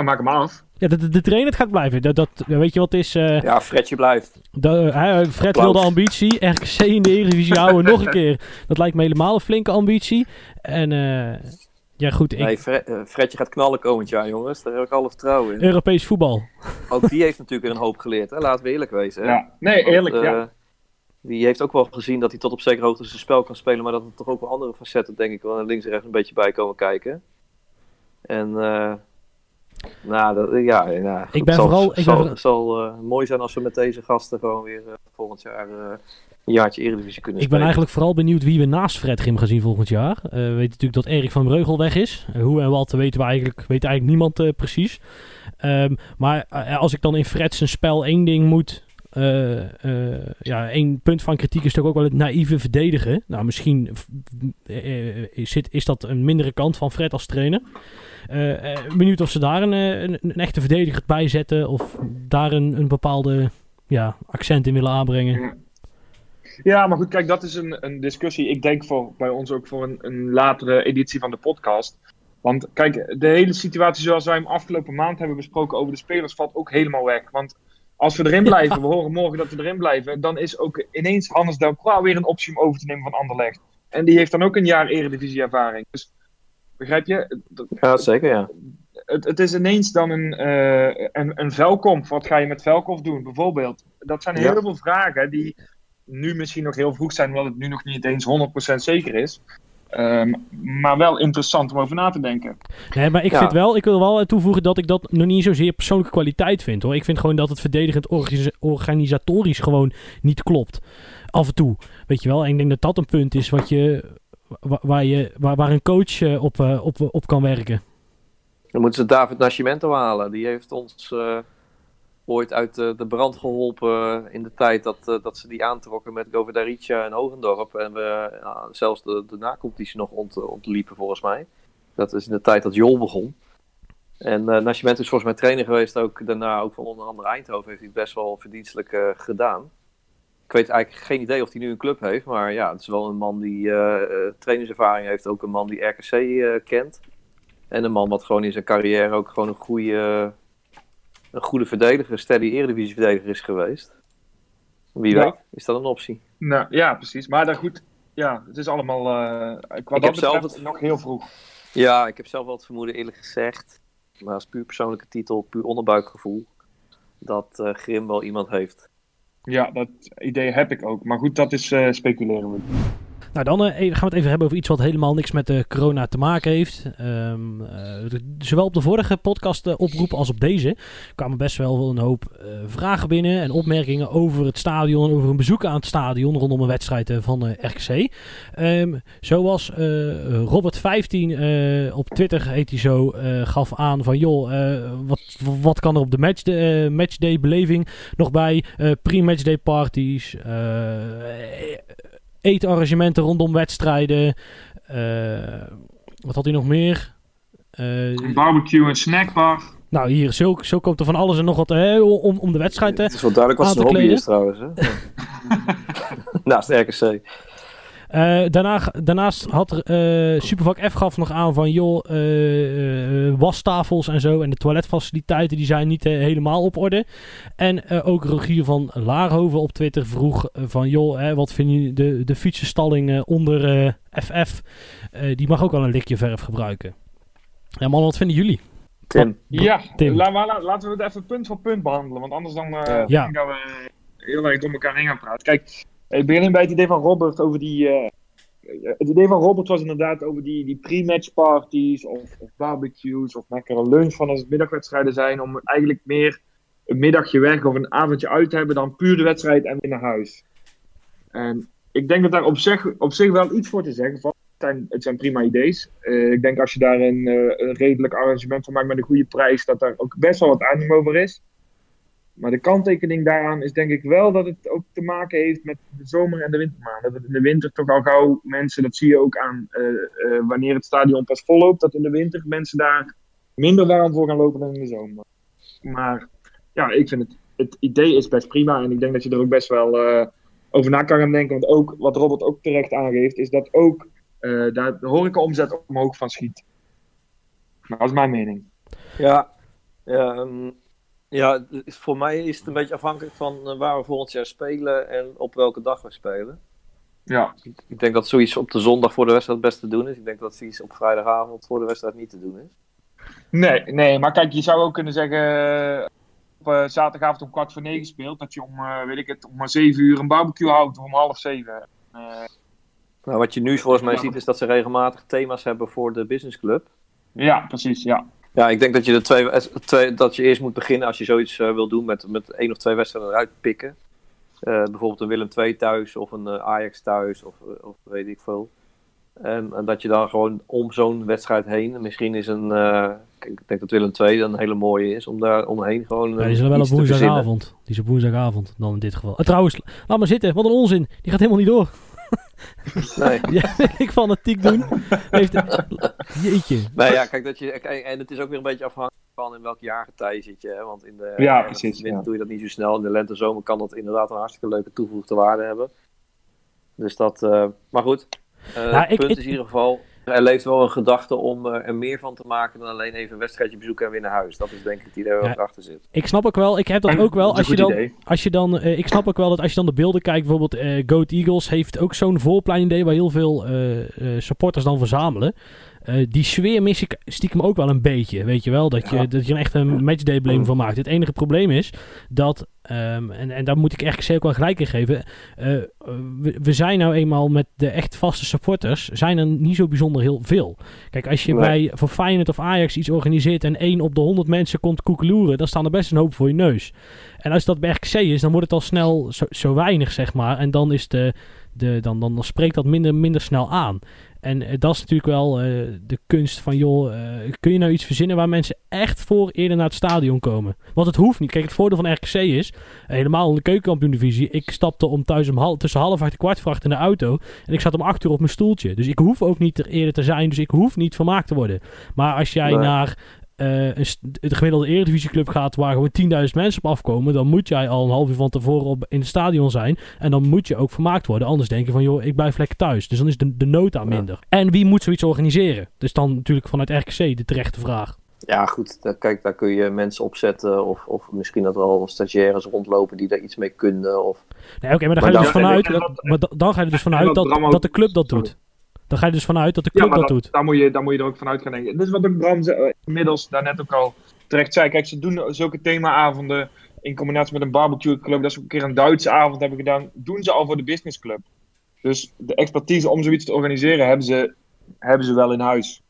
nou, maak hem af. Ja, de, de, de trainer het gaat blijven. Dat, dat, weet je wat is? eh, Ja, Fredje blijft. de, hij- Fred Applaus. wil de ambitie. RKC in de Eredivisie houden nog een keer. Dat lijkt me helemaal een flinke ambitie. En eh, ja, goed. Ik, Nee, Fre- eh, Fredje gaat knallen komend jaar, jongens. Daar heb ik alle vertrouwen in. Europees voetbal. Ook die heeft natuurlijk weer een hoop geleerd. Hè? Laten we eerlijk wezen. Hè? Ja. Nee, Want, eerlijk, eh, ja. Die heeft ook wel gezien dat hij tot op zekere hoogte zijn spel kan spelen, maar dat er toch ook wel andere facetten, denk ik, wel naar links en rechts een beetje bij komen kijken. En, eh nou, dat, ja, goed, Ik ben zal, vooral- ik zal, ben- zal eh, mooi zijn als we met deze gasten gewoon weer eh, volgend jaar eh, een jaartje Eredivisie kunnen Ik ben spelen. eigenlijk vooral benieuwd wie we naast Fred Grim gaan zien volgend jaar. We weten natuurlijk dat Erik van Breugel weg is. Hoe en wat weten we eigenlijk, weet eigenlijk niemand precies. Ehm, maar als ik dan in Fred zijn spel één ding moet... eh, eh, ja, één punt van kritiek is toch ook wel het naïeve verdedigen. Nou, misschien eh, is, is dat een mindere kant van Fred als trainer. Benieuwd of ze daar een, een, een echte verdediger bij zetten. Of daar een, een bepaalde ja, accent in willen aanbrengen. Ja, maar goed, kijk, dat is een, een discussie. Ik denk voor, bij ons ook voor een, een latere editie van de podcast. Want kijk, de hele situatie zoals wij hem afgelopen maand hebben besproken over de spelers valt ook helemaal weg. Want als we erin blijven, we horen morgen dat we erin blijven, dan is ook ineens Hannes Delcroix weer een optie om over te nemen van Anderlecht. En die heeft dan ook een jaar eredivisie ervaring. Dus begrijp je? Dat- Ja, zeker, ja. het, het is ineens dan een, eh een, een Velkomp. Wat ga je met Velkomp doen, bijvoorbeeld? Dat zijn Ja. heel veel vragen die nu misschien nog heel vroeg zijn, omdat het nu nog niet eens 100% zeker is. Ehm, maar wel interessant om over na te denken. Nee, maar ik Ja. vind wel, ik wil wel toevoegen dat ik dat nog niet zozeer persoonlijke kwaliteit vind hoor. Ik vind gewoon dat het verdedigend organis- organisatorisch gewoon niet klopt. Af en toe. Weet je wel. En ik denk dat dat een punt is wat je, wa- waar, je, waar, waar een coach eh, op, eh, op, op kan werken. Dan moeten ze David Nascimento halen. Die heeft ons eh, ooit uit de, de brand geholpen in de tijd dat, eh, dat ze die aantrokken met Goverdarica en Hogendorp. En we zelfs de, de nacompetitie nog ont, ontliepen volgens mij. Dat is in de tijd dat Jol begon. En eh Nascimento is volgens mij trainer geweest ook daarna, ook van onder andere Eindhoven, heeft hij best wel verdienstelijk eh, gedaan. Ik weet eigenlijk geen idee of hij nu een club heeft, maar ja, het is wel een man die eh, eh, trainingservaring heeft, ook een man die RKC eh, kent. En een man wat gewoon in zijn carrière ook gewoon een goede, een goede verdediger, een steady eredivisie verdediger is geweest. Wie Ja. weet, is dat een optie? Nou, ja, precies. Maar dan goed, ja, het is allemaal eh qua heb dat zelf het- nog heel vroeg. Ja, ik heb zelf wel het vermoeden eerlijk gezegd, maar als puur persoonlijke titel, puur onderbuikgevoel, dat eh, Grim wel iemand heeft. Ja, dat idee heb ik ook. Maar goed, dat is eh, speculeren we. Nou, dan eh, gaan we het even hebben over iets wat helemaal niks met de corona te maken heeft. Ehm, eh, de- zowel op de vorige podcast eh, oproep als op deze kwamen best wel een hoop eh, vragen binnen en opmerkingen over het stadion, over een bezoek aan het stadion rondom een wedstrijd eh, van eh, RKC. Ehm, zoals eh, Robert15 eh, op Twitter heet hij zo, eh, gaf aan van joh, eh, wat, wat kan er op de matchday, eh, matchday beleving nog bij? Eh, Pre-matchday parties, eh, eetarrangementen rondom wedstrijden. eh, wat had hij nog meer? Eh, Een barbecue en snackbar. nou, hier, zo, zo komt er van alles en nog wat om, om de wedstrijd. Hè. Het is wel duidelijk wat zijn te hobby kleden. is trouwens. Hè? Naast RKC. Eh, daarna, daarnaast had er, eh, Supervak F gaf nog aan van joh, eh, wastafels en zo en de toiletfaciliteiten die zijn niet helemaal op orde. En eh, ook Rogier van Laarhoven op Twitter vroeg van joh, hè, wat vinden jullie de, de fietsenstalling onder eh, FF? Eh, die mag ook wel een likje verf gebruiken. Ja man, wat vinden jullie? Tim. Ja, Tim. la- maar la- laten we het even punt voor punt behandelen. Want anders dan eh Ja. Dat we heel erg door elkaar heen gaan praten. Kijk, ik begin bij het idee van Robert over die... eh, het idee van Robert was inderdaad over die, die pre-match parties of, of barbecues of lekkere lunch van als het middagwedstrijden zijn. Om eigenlijk meer een middagje weg of een avondje uit te hebben dan puur de wedstrijd en weer naar huis. En ik denk dat daar op zich, op zich wel iets voor te zeggen valt. Het zijn, het zijn prima ideeën. Eh, ik denk als je daar een, eh, een redelijk arrangement van maakt met een goede prijs, dat daar ook best wel wat aandacht over is. Maar de kanttekening daaraan is denk ik wel dat het ook te maken heeft met de zomer- en de wintermaanden. Dat in de winter toch al gauw mensen, dat zie je ook aan eh, eh, wanneer het stadion pas volloopt, dat in de winter mensen daar minder warm voor gaan lopen dan in de zomer. Maar ja, ik vind het, het idee is best prima en ik denk dat je er ook best wel eh, over na kan gaan denken. Want ook, wat Robert ook terecht aangeeft, is dat ook daar de horecaomzet omhoog van schiet. Maar dat is mijn mening. Ja, ja, ehm, ja, voor mij is het een beetje afhankelijk van eh, waar we volgend jaar spelen en op welke dag we spelen. Ja, Ik denk dat zoiets op de zondag voor de wedstrijd het beste te doen is. Ik denk dat zoiets op vrijdagavond voor de wedstrijd niet te doen is. nee, nee, maar kijk, je zou ook kunnen zeggen. eh, op eh, zaterdagavond om kwart voor negen speelt, dat je om, eh, weet ik het, om zeven uur een barbecue houdt, of om half zeven. Nou, wat je nu volgens mij ziet is dat ze regelmatig thema's hebben voor de businessclub. ja, precies, ja. Ja, ik denk dat je, de twee, eh, twee, dat je eerst moet beginnen als je zoiets eh, wil doen met, met één of twee wedstrijden eruit pikken. Eh, bijvoorbeeld een Willem II thuis of een Ajax thuis of, of weet ik veel. En, en dat je dan gewoon om zo'n wedstrijd heen, misschien is een, ik denk dat Willem II dan een hele mooie is, om daar omheen gewoon Ja, die zullen wel op woensdagavond. Die is op woensdagavond dan in dit geval. Trouwens, laat maar zitten. Wat een onzin. Die gaat helemaal niet door. Nee. Ja, ik fanatiek doen. Heeft, jeetje. Nou ja, kijk, dat je, en het is ook weer een beetje afhankelijk van in welk jaargetij zit je. Hè? Want in de Ja, de precies, winter ja. doe je dat niet zo snel. In de lente zomer kan dat inderdaad een hartstikke leuke toegevoegde waarde hebben. Dus dat, eh, maar goed. Eh Nou, het ik- punt ik- is in ieder geval, er leeft wel een gedachte om eh, er meer van te maken dan alleen even een wedstrijdje bezoeken en weer naar huis. Dat is denk ik het idee waar Ja. erachter zit. Ik snap ook wel. Ik heb dat ook wel. Als je dan, idee. als je dan, eh, ik snap ook wel dat als je dan de beelden kijkt, bijvoorbeeld eh Goat Eagles heeft ook zo'n voorplein idee waar heel veel eh, eh, supporters dan verzamelen. Eh, die sfeer mis ik stiekem ook wel een beetje. Weet je wel, dat je, Ja. dat je er echt een matchday beleving van maakt. Het enige probleem is dat, ehm, en, en daar moet ik RKC ook wel gelijk in geven. eh, we, we zijn nou eenmaal met de echt vaste supporters, zijn er niet zo bijzonder heel veel. Kijk, als je Nee. bij voor Feyenoord of Ajax iets organiseert en één op de 100 mensen komt koekeloeren, dan staan er best een hoop voor je neus. En als dat bij RKC is, dan wordt het al snel zo, zo weinig, zeg maar. En dan, is de, de, dan, dan, dan spreekt dat minder, minder snel aan. En eh, dat is natuurlijk wel eh, de kunst van, joh, eh, kun je nou iets verzinnen waar mensen echt voor eerder naar het stadion komen? Want het hoeft niet. Kijk, het voordeel van RKC is, helemaal in de keukenkampioen-divisie, ik stapte om thuis om hal, tussen half acht en kwart voor acht in de auto en ik zat om acht uur op mijn stoeltje. Dus ik hoef ook niet er eerder te zijn, dus ik hoef niet vermaakt te worden. Maar als jij Nee. naar eh, een de gemiddelde eredivisieclub gaat waar gewoon 10.000 mensen op afkomen, dan moet jij al een half uur van tevoren op, in het stadion zijn. En dan moet je ook vermaakt worden. Anders denk je van, joh, ik blijf lekker thuis. Dus dan is de, de nota Ja. minder. En wie moet zoiets organiseren? Dus dan natuurlijk vanuit RKC de terechte vraag. Ja, goed. Daar, kijk, daar kun je mensen opzetten. Of, of misschien dat er al stagiaires rondlopen die daar iets mee kunnen. Of... Nee, oké, maar dan Maar ga je er dus vanuit, dat, wat- maar da- dan ga je er dus vanuit dat, de club dat doet. Dan ga je dus vanuit dat de club dat dat- doet. Daar, moet je, daar moet je er ook vanuit gaan denken. Dit is wat ook Bram eh, inmiddels daarnet ook al terecht zei. Kijk, ze doen zulke themaavonden in combinatie met een barbecue. Ik geloof dat ze ook een keer een Duitse avond hebben gedaan. Doen ze al voor de businessclub. Dus de expertise om zoiets te organiseren hebben ze, hebben ze wel in huis.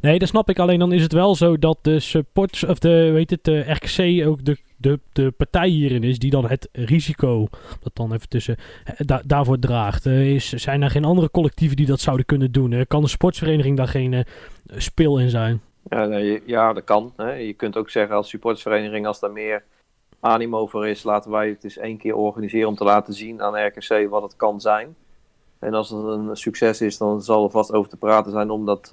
Nee, dat snap ik. Alleen dan is het wel zo dat de supporters, of de, weet het, de RKC ook de, de, de partij hierin is die dan het risico, dat dan even tussen, eh, da- daarvoor draagt. Eh, is, zijn er geen andere collectieven die dat zouden kunnen doen? Kan de sportsvereniging daar geen eh, speel in zijn? Ja, nee, ja, dat kan. Hè. Je kunt ook zeggen als supportersvereniging, als daar meer animo voor is, laten wij het eens één keer organiseren om te laten zien aan RKC wat het kan zijn. En als het een succes is, dan zal er vast over te praten zijn om dat,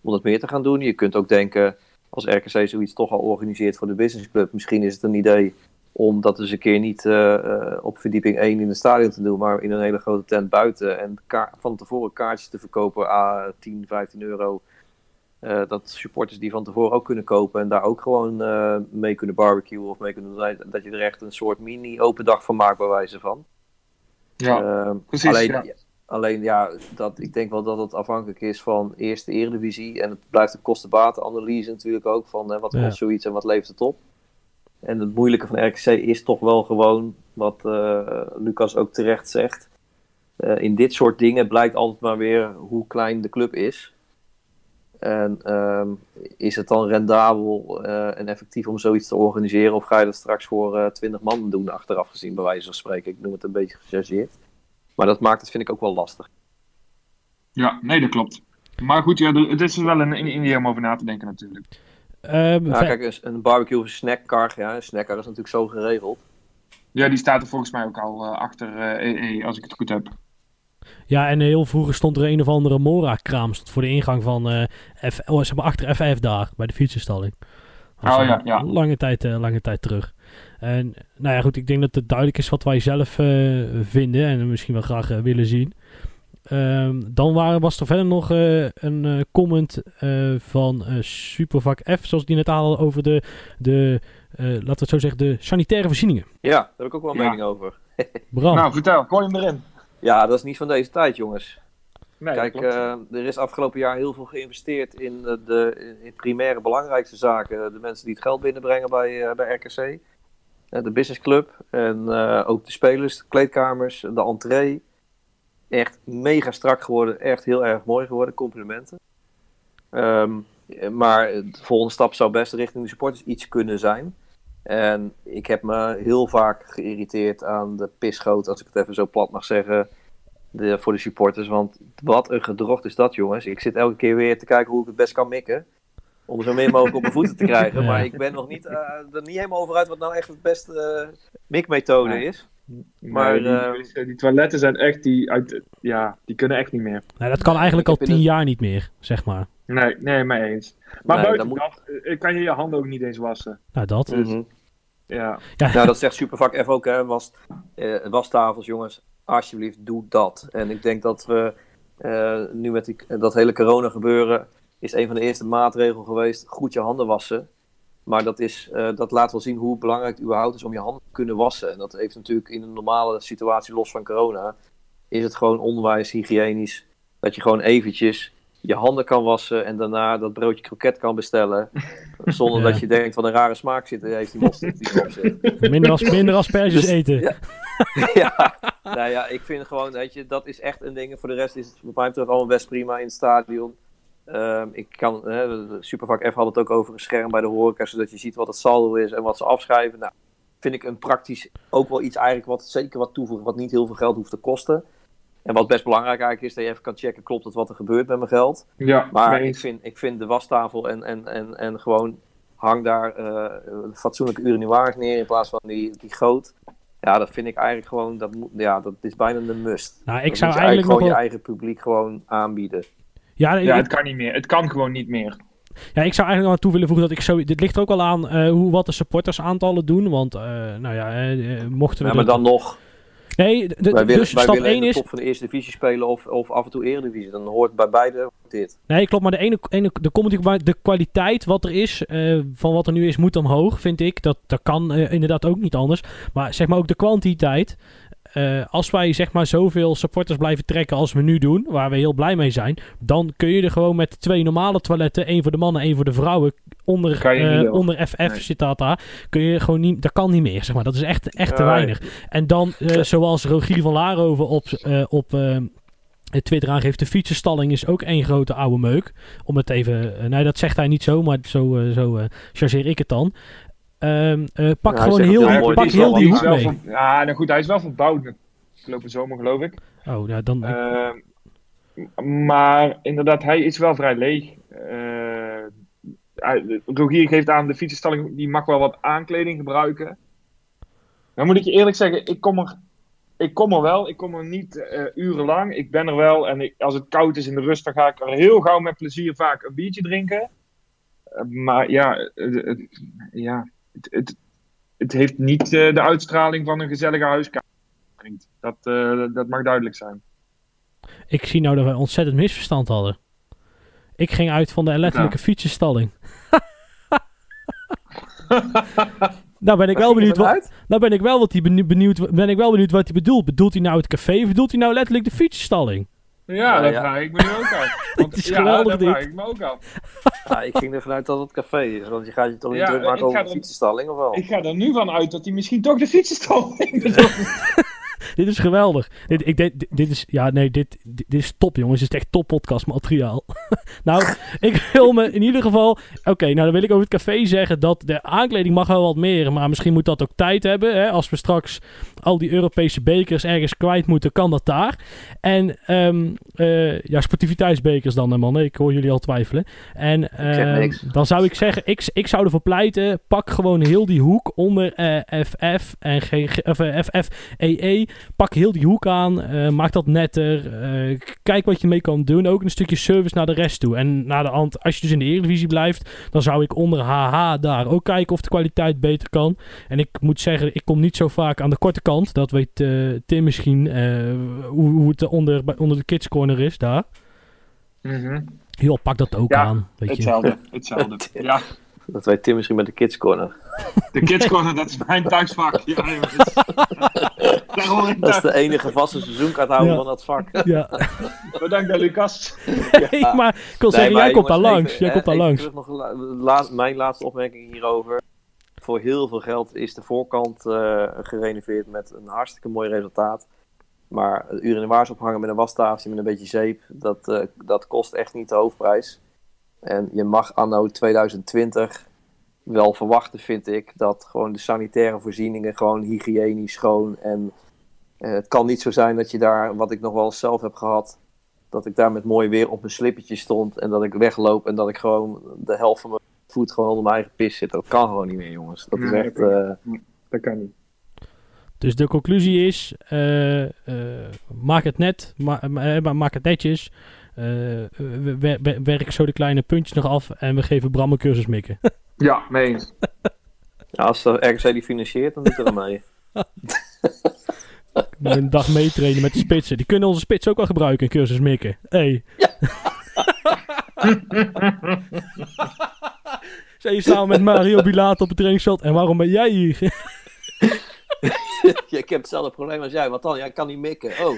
om dat meer te gaan doen. Je kunt ook denken, als RKC zoiets toch al organiseert voor de businessclub, misschien is het een idee om dat eens een keer niet eh, eh, op verdieping 1 in het stadion te doen, maar in een hele grote tent buiten. En van tevoren kaartjes te verkopen à 10, 15 euro. Eh, dat supporters die van tevoren ook kunnen kopen en daar ook gewoon mee kunnen barbecuen of mee kunnen doen. Dat je er echt een soort mini-open dag van maakt, bij wijze van. Ja, precies, Alleen ja. Alleen ja, dat, ik denk wel dat het afhankelijk is van eerste eredivisie. En het blijft een kostenbatenanalyse natuurlijk ook. Van hè, wat Ja. kost zoiets en wat levert het op. En het moeilijke van RKC is toch wel gewoon, wat eh, Lucas ook terecht zegt. Eh, in dit soort dingen blijkt altijd maar weer hoe klein de club is. En ehm, is het dan rendabel eh, en effectief om zoiets te organiseren? Of ga je dat straks voor 20 man doen, achteraf gezien, bij wijze van spreken? Ik noem het een beetje gechargeerd. Maar dat maakt het, vind ik, ook wel lastig. ja, nee, dat klopt. Maar goed, ja, het is wel een, idee om over na te denken natuurlijk. Ehm, Ja, kijk, een, een barbecue of een snackcar, ja, een snackcar is natuurlijk zo geregeld. Ja, die staat er volgens mij ook al eh, achter eh EE, als ik het goed heb. Ja, en heel vroeger stond er een of andere Mora-kraam voor de ingang van eh F, oh, zeg maar achter FF daar, bij de fietsenstalling. Oh, ja, ja. Lange tijd, eh, lange tijd terug. En nou ja, goed, ik denk dat het duidelijk is wat wij zelf eh, vinden en misschien wel graag eh, willen zien. Ehm, dan waren, was er verder nog eh, een eh, comment eh, van eh, Supervak F, zoals die net hadden over de, de eh, laten we het zo zeggen, de sanitaire voorzieningen. Ja, daar heb ik ook wel een Ja. mening over. Bram, Nou, vertel, gooi hem erin. Ja, dat is niet van deze tijd, jongens. Nee, Kijk, eh, er is afgelopen jaar heel veel geïnvesteerd in de in primaire belangrijkste zaken. De mensen die het geld binnenbrengen bij, eh, bij RKC. Eh, de businessclub en eh, ook de spelers, de kleedkamers, de entree. Echt mega strak geworden, echt heel erg mooi geworden. Complimenten. Ehm, maar de volgende stap zou best richting de supporters iets kunnen zijn. En ik heb me heel vaak geïrriteerd aan de pisgoot, als ik het even zo plat mag zeggen, de, voor de supporters. Want wat een gedrocht is dat, jongens. Ik zit elke keer weer te kijken hoe ik het best kan mikken. Om zo min mogelijk op mijn voeten te krijgen. Ja. Maar ik ben nog niet, eh, er niet helemaal over uit wat nou echt het beste eh, mikmethode Nee. is. Maar maar, die, eh, die toiletten zijn echt, die, uit, ja, die kunnen echt niet meer. nou, dat kan eigenlijk ik al tien het- jaar niet meer, zeg maar. Nee, nee, mee eens. Maar Nee, buiten dan dat kan je je handen ook niet eens wassen. Nou, dat. Dus- Mhm. Ja, Ja, Nou, dat zegt Supervak F ook, hè. Was, eh, wastafels, jongens. Alsjeblieft, doe dat. En ik denk dat we eh, nu met die, dat hele corona gebeuren... is een van de eerste maatregelen geweest... goed je handen wassen. Maar dat, is, eh, dat laat wel zien hoe belangrijk het überhaupt is om je handen te kunnen wassen. En dat heeft natuurlijk in een normale situatie, los van corona... is het gewoon onwijs hygiënisch... dat je gewoon eventjes je handen kan wassen en daarna dat broodje kroket kan bestellen. Zonder Ja. dat je denkt van een rare smaak zit, heeft die mosterd die erop zit. Minder, as, minder asperges Dus- eten. ja. ja, nou ja, ik vind gewoon, weet je, dat is echt een ding. Voor de rest is het wat mij betreft allemaal best prima in het stadion. Ehm, ik kan, Supervak F had het ook over een scherm bij de horeca, zodat je ziet wat het saldo is en wat ze afschrijven. Nou, vind ik een praktisch ook wel iets eigenlijk wat zeker wat toevoegen, wat niet heel veel geld hoeft te kosten. En wat best belangrijk eigenlijk is, dat je even kan checken, klopt het wat er gebeurt met mijn geld. Ja, Maar ik vind, ik vind de wastafel en, en, en, en gewoon hang daar eh fatsoenlijke urinoirs neer in plaats van die, die goot. Ja, dat vind ik eigenlijk gewoon, dat, moet, ja, dat is bijna een must. Nou, ik Dat zou moet je eigenlijk gewoon wel... je eigen publiek gewoon aanbieden. Ja, Ja, ik, het kan niet meer. Het kan gewoon niet meer. ja, ik zou eigenlijk nog aan toe willen voegen dat ik zo... Dit ligt er ook wel aan eh, hoe wat de supportersaantallen doen. Want, eh, nou ja, eh, mochten we... Ja, maar dan nog, Nee, de, de- wij willen, dus wij stap willen in 1 de is... top van de eerste divisie spelen of, of af en toe eredivisie. Dan hoort bij beide dit. Nee, klopt. Maar de ene, ene de, comedy, de kwaliteit wat er is, eh, van wat er nu is, moet omhoog, vind ik. Dat, dat kan inderdaad ook niet anders. Maar zeg maar ook de kwantiteit. Eh, als wij zeg maar zoveel supporters blijven trekken als we nu doen, waar we heel blij mee zijn, dan kun je er gewoon met twee normale toiletten, één voor de mannen, één voor de vrouwen, onder, eh, onder FF Nee. zit dat daar, kun je gewoon niet, dat kan niet meer, zeg maar. Dat is echt, echt te weinig. En dan, eh, zoals Rogier van Laarhoven op, op Twitter aangeeft, de fietsenstalling is ook één grote oude meuk. Om het even, nee dat zegt hij niet zo, maar zo, zo chargeer ik het dan. Ehm, eh, pak gewoon heel, die, pak heel die hoek mee. van- ja, nou goed, hij is wel verbouwd afgelopen zomer, geloof ik. Oh, ja, dan, Ehm, maar inderdaad, hij is wel vrij leeg. Eh, Rogier geeft aan, de fietsenstalling die mag wel wat aankleding gebruiken. Dan moet ik je eerlijk zeggen, ik kom er, ik kom er wel. Ik kom er niet eh, urenlang. Ik ben er wel. En ik, als het koud is in de rust, dan ga ik er heel gauw met plezier vaak een biertje drinken. Maar ja, ja het, het, het heeft niet eh, de uitstraling van een gezellige huiskamer. Dat, eh, dat mag duidelijk zijn. ik zie nou dat wij ontzettend misverstand hadden. Ik ging uit van de letterlijke fietsenstalling. nou ben ik wel benieuwd wat, nou ben ik wel wat hij benieuwd, benieuwd, ben ik wel benieuwd wat hij bedoelt. Bedoelt hij nou het café of bedoelt hij nou letterlijk de fietsenstalling? Ja, dat ja. vraag ik me nu ook af. Want, is ja, dit. vraag ik me ook af. Ja, ik ging ervan uit dat het café is. Want je gaat je toch niet Ja, druk maken over de fietsenstalling, of wel? Ik ga er nu van uit dat hij misschien toch de fietsenstalling bedoelt. Dit is geweldig. Dit, ik, dit, dit is, ja, nee, dit, dit, dit is top, jongens. Dit is echt top podcast materiaal. nou, ik wil me in ieder geval. Oké, nou dan wil ik over het café zeggen dat de aankleding mag wel wat meer, maar misschien moet dat ook tijd hebben. Hè? Als we straks al die Europese bekers ergens kwijt moeten, kan dat daar. En eh, ja, sportiviteitsbekers dan, hè, man. Ik hoor jullie al twijfelen. En ehm, dan zou ik zeggen, ik, ik zou ervoor pleiten, pak gewoon heel die hoek onder eh, FF en GG, of, eh, FFEE. Pak heel die hoek aan, eh, maak dat netter. eh, kijk wat je mee kan doen. Ook een stukje service naar de rest toe. En naar de hand, als je dus in de Eredivisie blijft, dan zou ik onder HH daar ook kijken of de kwaliteit beter kan. En ik moet zeggen, ik kom niet zo vaak aan de korte kant. Dat weet eh, Tim misschien, eh, hoe, hoe het onder, onder de kids corner is daar. Joh, pak dat ook Ja, aan. Weet je. Hetzelfde, hetzelfde. Ja, Dat weet Tim misschien met de Kids Corner. de kids corner, dat is mijn thuisvak. Ja, jongens. Daar Dat is de enige vaste seizoenkaarthouder Ja. van dat vak. Ja, Bedankt aan Lucas. Hey, maar ik wil zeggen, jij komt daar langs. jij komt daar langs. Terug nog la- la- mijn laatste opmerking hierover. Voor heel veel geld is de voorkant eh, gerenoveerd met een hartstikke mooi resultaat. Maar het urinoirs ophangen met een wastafel met een beetje zeep, dat, eh, dat kost echt niet de hoofdprijs. En je mag anno 2020 wel verwachten, vind ik, dat gewoon de sanitaire voorzieningen gewoon hygiënisch schoon. En eh, het kan niet zo zijn dat je daar, wat ik nog wel zelf heb gehad, dat ik daar met mooi weer op mijn slippertje stond en dat ik wegloop en dat ik gewoon de helft van mijn voet gewoon onder mijn eigen pis zit. Dat kan gewoon niet meer, jongens. Dat is Nee, echt. dat eh, Dat kan niet. Dus de conclusie is: eh, eh, maak het net, ma- ma- ma- maak het netjes. Eh, we- we- we- werk zo de kleine puntjes nog af en we geven Bram een cursus mikken. Ja, mee eens. ja, als de RKC die financiert, dan doet er mee. Moet een dag meetrainen met de spitsen. Die kunnen onze spits ook wel gebruiken, een cursus mikken. Hey. Zijn je samen met Mario Bilaat op het trainingsveld en waarom ben jij hier? Ja, ik heb hetzelfde probleem als jij. Wat dan? Jij kan niet mikken. Oh.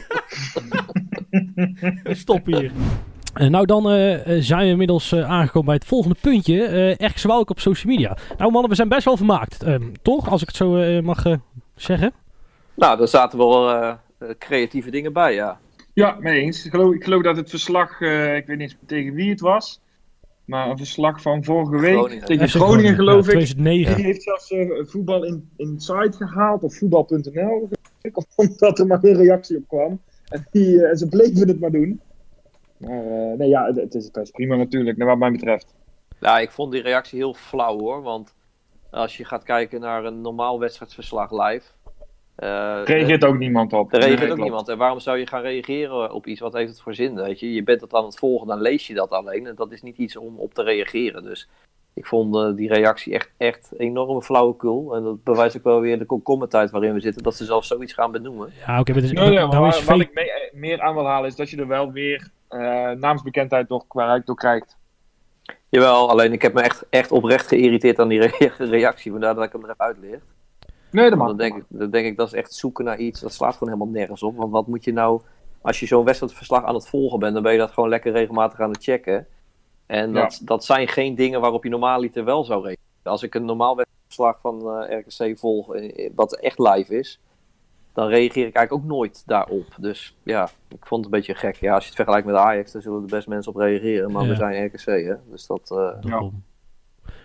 Stop hier. Eh, nou, dan eh, eh, zijn we inmiddels eh, aangekomen bij het volgende puntje. eh Erg Zwalk op social media. Nou mannen, we zijn best wel vermaakt. Ehm, toch? Als ik het zo eh, mag zeggen. Nou, daar zaten wel creatieve dingen bij, ja. Ja, mee eens. Ik geloof, ik geloof dat het verslag, eh, ik weet niet tegen wie het was, maar een verslag van vorige week Groningen. tegen Groningen, geloof ja, ik. 2009. Die heeft zelfs voetbal in, Inside gehaald, of voetbal.nl, omdat er maar geen reactie op kwam. En, die, eh, en ze bleven het maar doen. Maar eh, nee, ja, het, het is best prima natuurlijk, naar wat mij betreft. Ja, ik vond die reactie heel flauw hoor. Want als je gaat kijken naar een normaal wedstrijdverslag live. eh, Reageert ook niemand op. Er reageert Nee, ook klopt. niemand. En waarom zou je gaan reageren op iets? Wat heeft het voor zin? Weet je? je bent het aan het volgen, dan lees je dat alleen. En dat is niet iets om op te reageren. Dus ik vond eh, die reactie echt, echt enorme flauwekul. En dat bewijst ook wel weer de komkommertijd waarin we zitten. Dat ze zelfs zoiets gaan benoemen. Ja, oké, maar nou wat ik mee- meer aan wil halen is dat je er wel weer eh, naamsbekendheid door, qua- door krijgt. Jawel, alleen ik heb me echt, echt oprecht geïrriteerd aan die re- reactie. Vandaar dat ik hem er even uitlicht. Nee, dat mag. dan denk, ik, dan denk ik, dat is echt zoeken naar iets. Dat slaat gewoon helemaal nergens op. Want wat moet je nou, als je zo'n wedstrijdverslag aan het volgen bent, dan ben je dat gewoon lekker regelmatig aan het checken. En dat, dat zijn geen dingen waarop je normaaliter wel zou reageren. Als ik een normaal wedstrijdverslag van eh, RKC volg, eh, wat echt live is, dan reageer ik eigenlijk ook nooit daarop. Dus ja, ik vond het een beetje gek. Ja, als je het vergelijkt met Ajax, dan zullen er best mensen op reageren. Maar Ja. we zijn RKC, hè. Dus dat, eh, Daarom.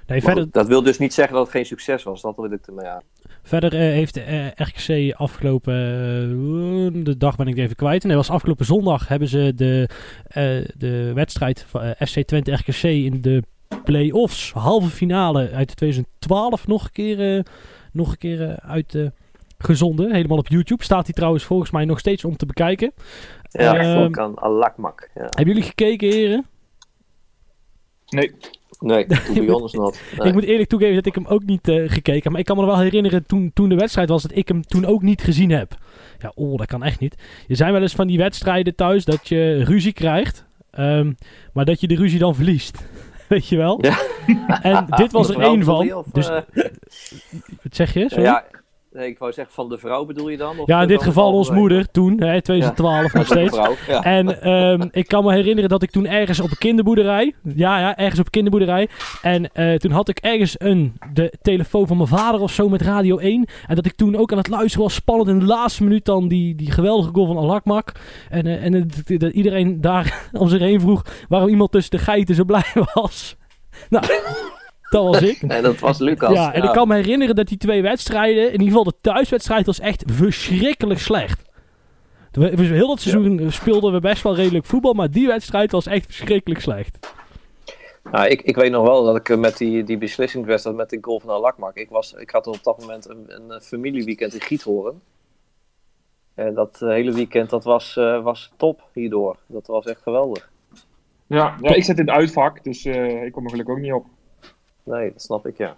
Nee, verder, goed, dat wil dus niet zeggen dat het geen succes was. Dat wil ik ermee aan. verder eh, heeft eh, RKC afgelopen... eh, de dag ben ik even kwijt. Nee, was afgelopen zondag hebben ze de, eh, de wedstrijd van FC Twente RKC in de play-offs, halve finale uit 2012 nog een keer, eh, nog een keer uitgezonden. Helemaal op YouTube. Staat die trouwens volgens mij nog steeds om te bekijken. Ja, Ehm, Volkan Alakmak. Ja. Hebben jullie gekeken, heren? Nee. Nee, to be honest not. Nee. Ik moet eerlijk toegeven dat ik hem ook niet eh, gekeken heb. Maar ik kan me wel herinneren toen, toen de wedstrijd was dat ik hem toen ook niet gezien heb. Ja, oh, dat kan echt niet. Er zijn wel eens van die wedstrijden thuis dat je ruzie krijgt. ehm, maar dat je de ruzie dan verliest. Weet je wel? Ja. En dit was er één van. je, of, Dus, eh, wat zeg je? Sorry? ja, nee, ik wou zeggen van de vrouw bedoel je dan? Of Ja, in dit geval ons moeder toen, hè, 2012 nog Ja, steeds. vrouw, ja. En ehm, ik kan me herinneren dat ik toen ergens op een kinderboerderij. Ja, ja, ergens op een kinderboerderij. En eh, toen had ik ergens een, de telefoon van mijn vader of zo met Radio 1. En dat ik toen ook aan het luisteren was. Spannend in de laatste minuut dan die, die geweldige goal van Alakmak. En, eh, en dat- dat iedereen daar om zich heen vroeg waarom iemand tussen de geiten zo blij was. Nou, dat was ik. Nee, dat was Lucas. Ja, en ik kan me herinneren dat die twee wedstrijden, in ieder geval de thuiswedstrijd, was echt verschrikkelijk slecht. We, we- heel dat seizoen speelden we best wel redelijk voetbal, maar die wedstrijd was echt verschrikkelijk slecht. Nou, ik, ik weet nog wel dat ik eh, met die, die beslissingswedstrijd met die goal van Alakmak, ik, was, ik had op dat moment een, een eh, familieweekend in Giethoorn. En dat eh, hele weekend, dat was, eh, was top hierdoor. Dat was echt geweldig. Ja, ja, ik zit in het uitvak, dus eh, ik kom er gelukkig ook niet op. Nee, dat snap ik, ja.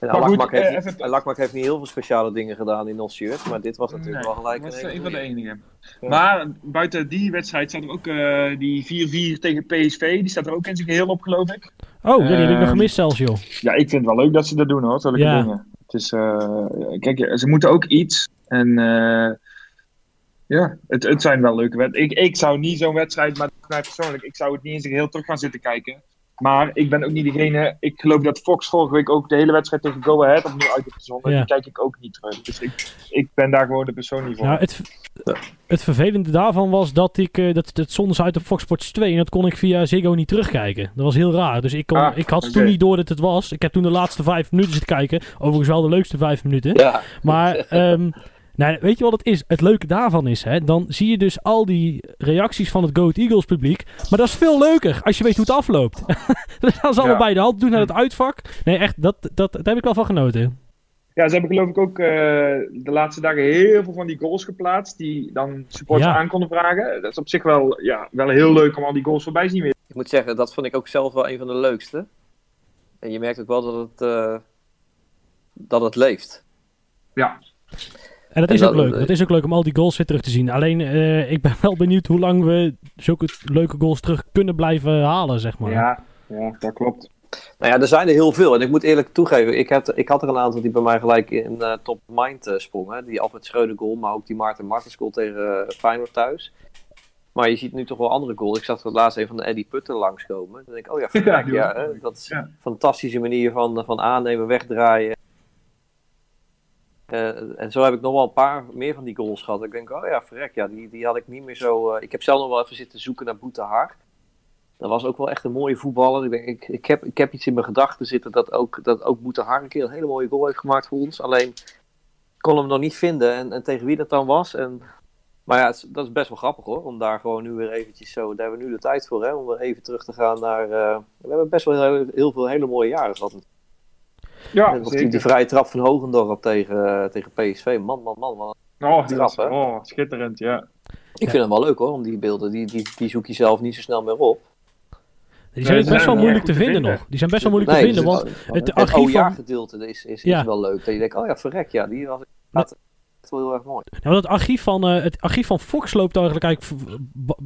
En Alakmak heeft, eh, niet- even- Alakmak heeft niet heel veel speciale dingen gedaan in ons shirt, maar dit was natuurlijk wel gelijk dat was een een van de enige. Ja. Maar buiten die wedstrijd staat er ook eh, die 4-4 tegen PSV. Die staat er ook in zijn geheel op, geloof ik. Oh, ja, die heb ik nog Ehm, gemist zelfs, joh. Ja, ik vind het wel leuk dat ze dat doen hoor, zulke Ja. dingen. Het is, eh, kijk, ze moeten ook iets. En eh, ja, het, het zijn wel leuke wedstrijden. Ik, ik zou niet zo'n wedstrijd, maar mij persoonlijk, ik zou het niet in zijn geheel terug gaan zitten kijken. Maar ik ben ook niet degene, ik geloof dat Fox vorige week ook de hele wedstrijd tegen Go Ahead opnieuw uit heeft gezonden. Ja. Die kijk ik ook niet terug. Dus ik, ik ben daar gewoon de persoon niet voor. Nou, het, het vervelende daarvan was dat ik, eh, dat, dat zonden ze uit op Fox Sports 2 en dat kon ik via Ziggo niet terugkijken. Dat was heel raar. Dus ik, kon, Ah, ik had toen niet door dat het was. Ik heb toen de laatste vijf minuten zitten kijken. Overigens wel de leukste vijf minuten. Ja, Maar ehm, nou, weet je wat het is? Het leuke daarvan is, hè, dan zie je dus al die reacties van het Goat Eagles publiek. Maar dat is veel leuker als je weet hoe het afloopt. dan gaan ze Ja. allebei de hand doen naar het uitvak. Nee, echt, dat, dat, daar heb ik wel van genoten. Ja, ze hebben geloof ik ook eh, de laatste dagen heel veel van die goals geplaatst. Die dan supporters Ja. aan konden vragen. Dat is op zich wel, ja, wel heel leuk om al die goals voorbij te zien. weer. ik moet zeggen, dat vond ik ook zelf wel een van de leukste. En je merkt ook wel dat het, eh, dat het leeft. Ja, En dat En is ook dat- leuk. Het is ook leuk om al die goals weer terug te zien. Alleen, eh, ik ben wel benieuwd hoe lang we zulke leuke goals terug kunnen blijven halen, zeg maar. ja, ja, dat klopt. Nou ja, er zijn er heel veel. En ik moet eerlijk toegeven, ik had, ik had er een aantal die bij mij gelijk in eh, top mind eh, sprongen. Die Alfred Schreuder goal, maar ook die Maarten Martens goal tegen eh, Feyenoord thuis. Maar je ziet nu toch wel andere goals. Ik zag er laatst een van de Eddie Putter langskomen. Dan denk ik, oh ja, verrek, ja, mooi. dat is Ja. een fantastische manier van, van aannemen, wegdraaien. Eh, en zo heb ik nog wel een paar meer van die goals gehad. Ik denk, oh ja, verrek, ja, die, die had ik niet meer zo... eh, ik heb zelf nog wel even zitten zoeken naar Boetehar. Dat was ook wel echt een mooie voetballer. Ik, denk, ik, ik, heb, ik heb iets in mijn gedachten zitten dat ook, dat ook Boetehar een keer een hele mooie goal heeft gemaakt voor ons. Alleen kon hem nog niet vinden en, en tegen wie dat dan was. En, maar ja, dat is best wel grappig hoor. Om daar gewoon nu weer eventjes zo... Daar hebben we nu de tijd voor hè. Om weer even terug te gaan naar... eh, we hebben best wel heel, heel veel hele mooie jaren gehad. Ja, Of die, vrije trap van Hogendorp tegen, eh, tegen PSV. Man, man, man. man. Oh, die trap, oh, schitterend, ja. Ik Ja. vind hem wel leuk hoor, om die beelden. Die, die, die zoek je zelf niet zo snel meer op. Die zijn Nee, best wel moeilijk te vinden vinden. nog. Die zijn best wel moeilijk te vinden, want het, het het archief van- OJA-gedeelte is, is, Ja. is wel leuk. Dat je denkt, oh ja, verrek, ja, die was echt wel heel erg mooi. Want het archief van, eh, het archief van Fox loopt eigenlijk, eigenlijk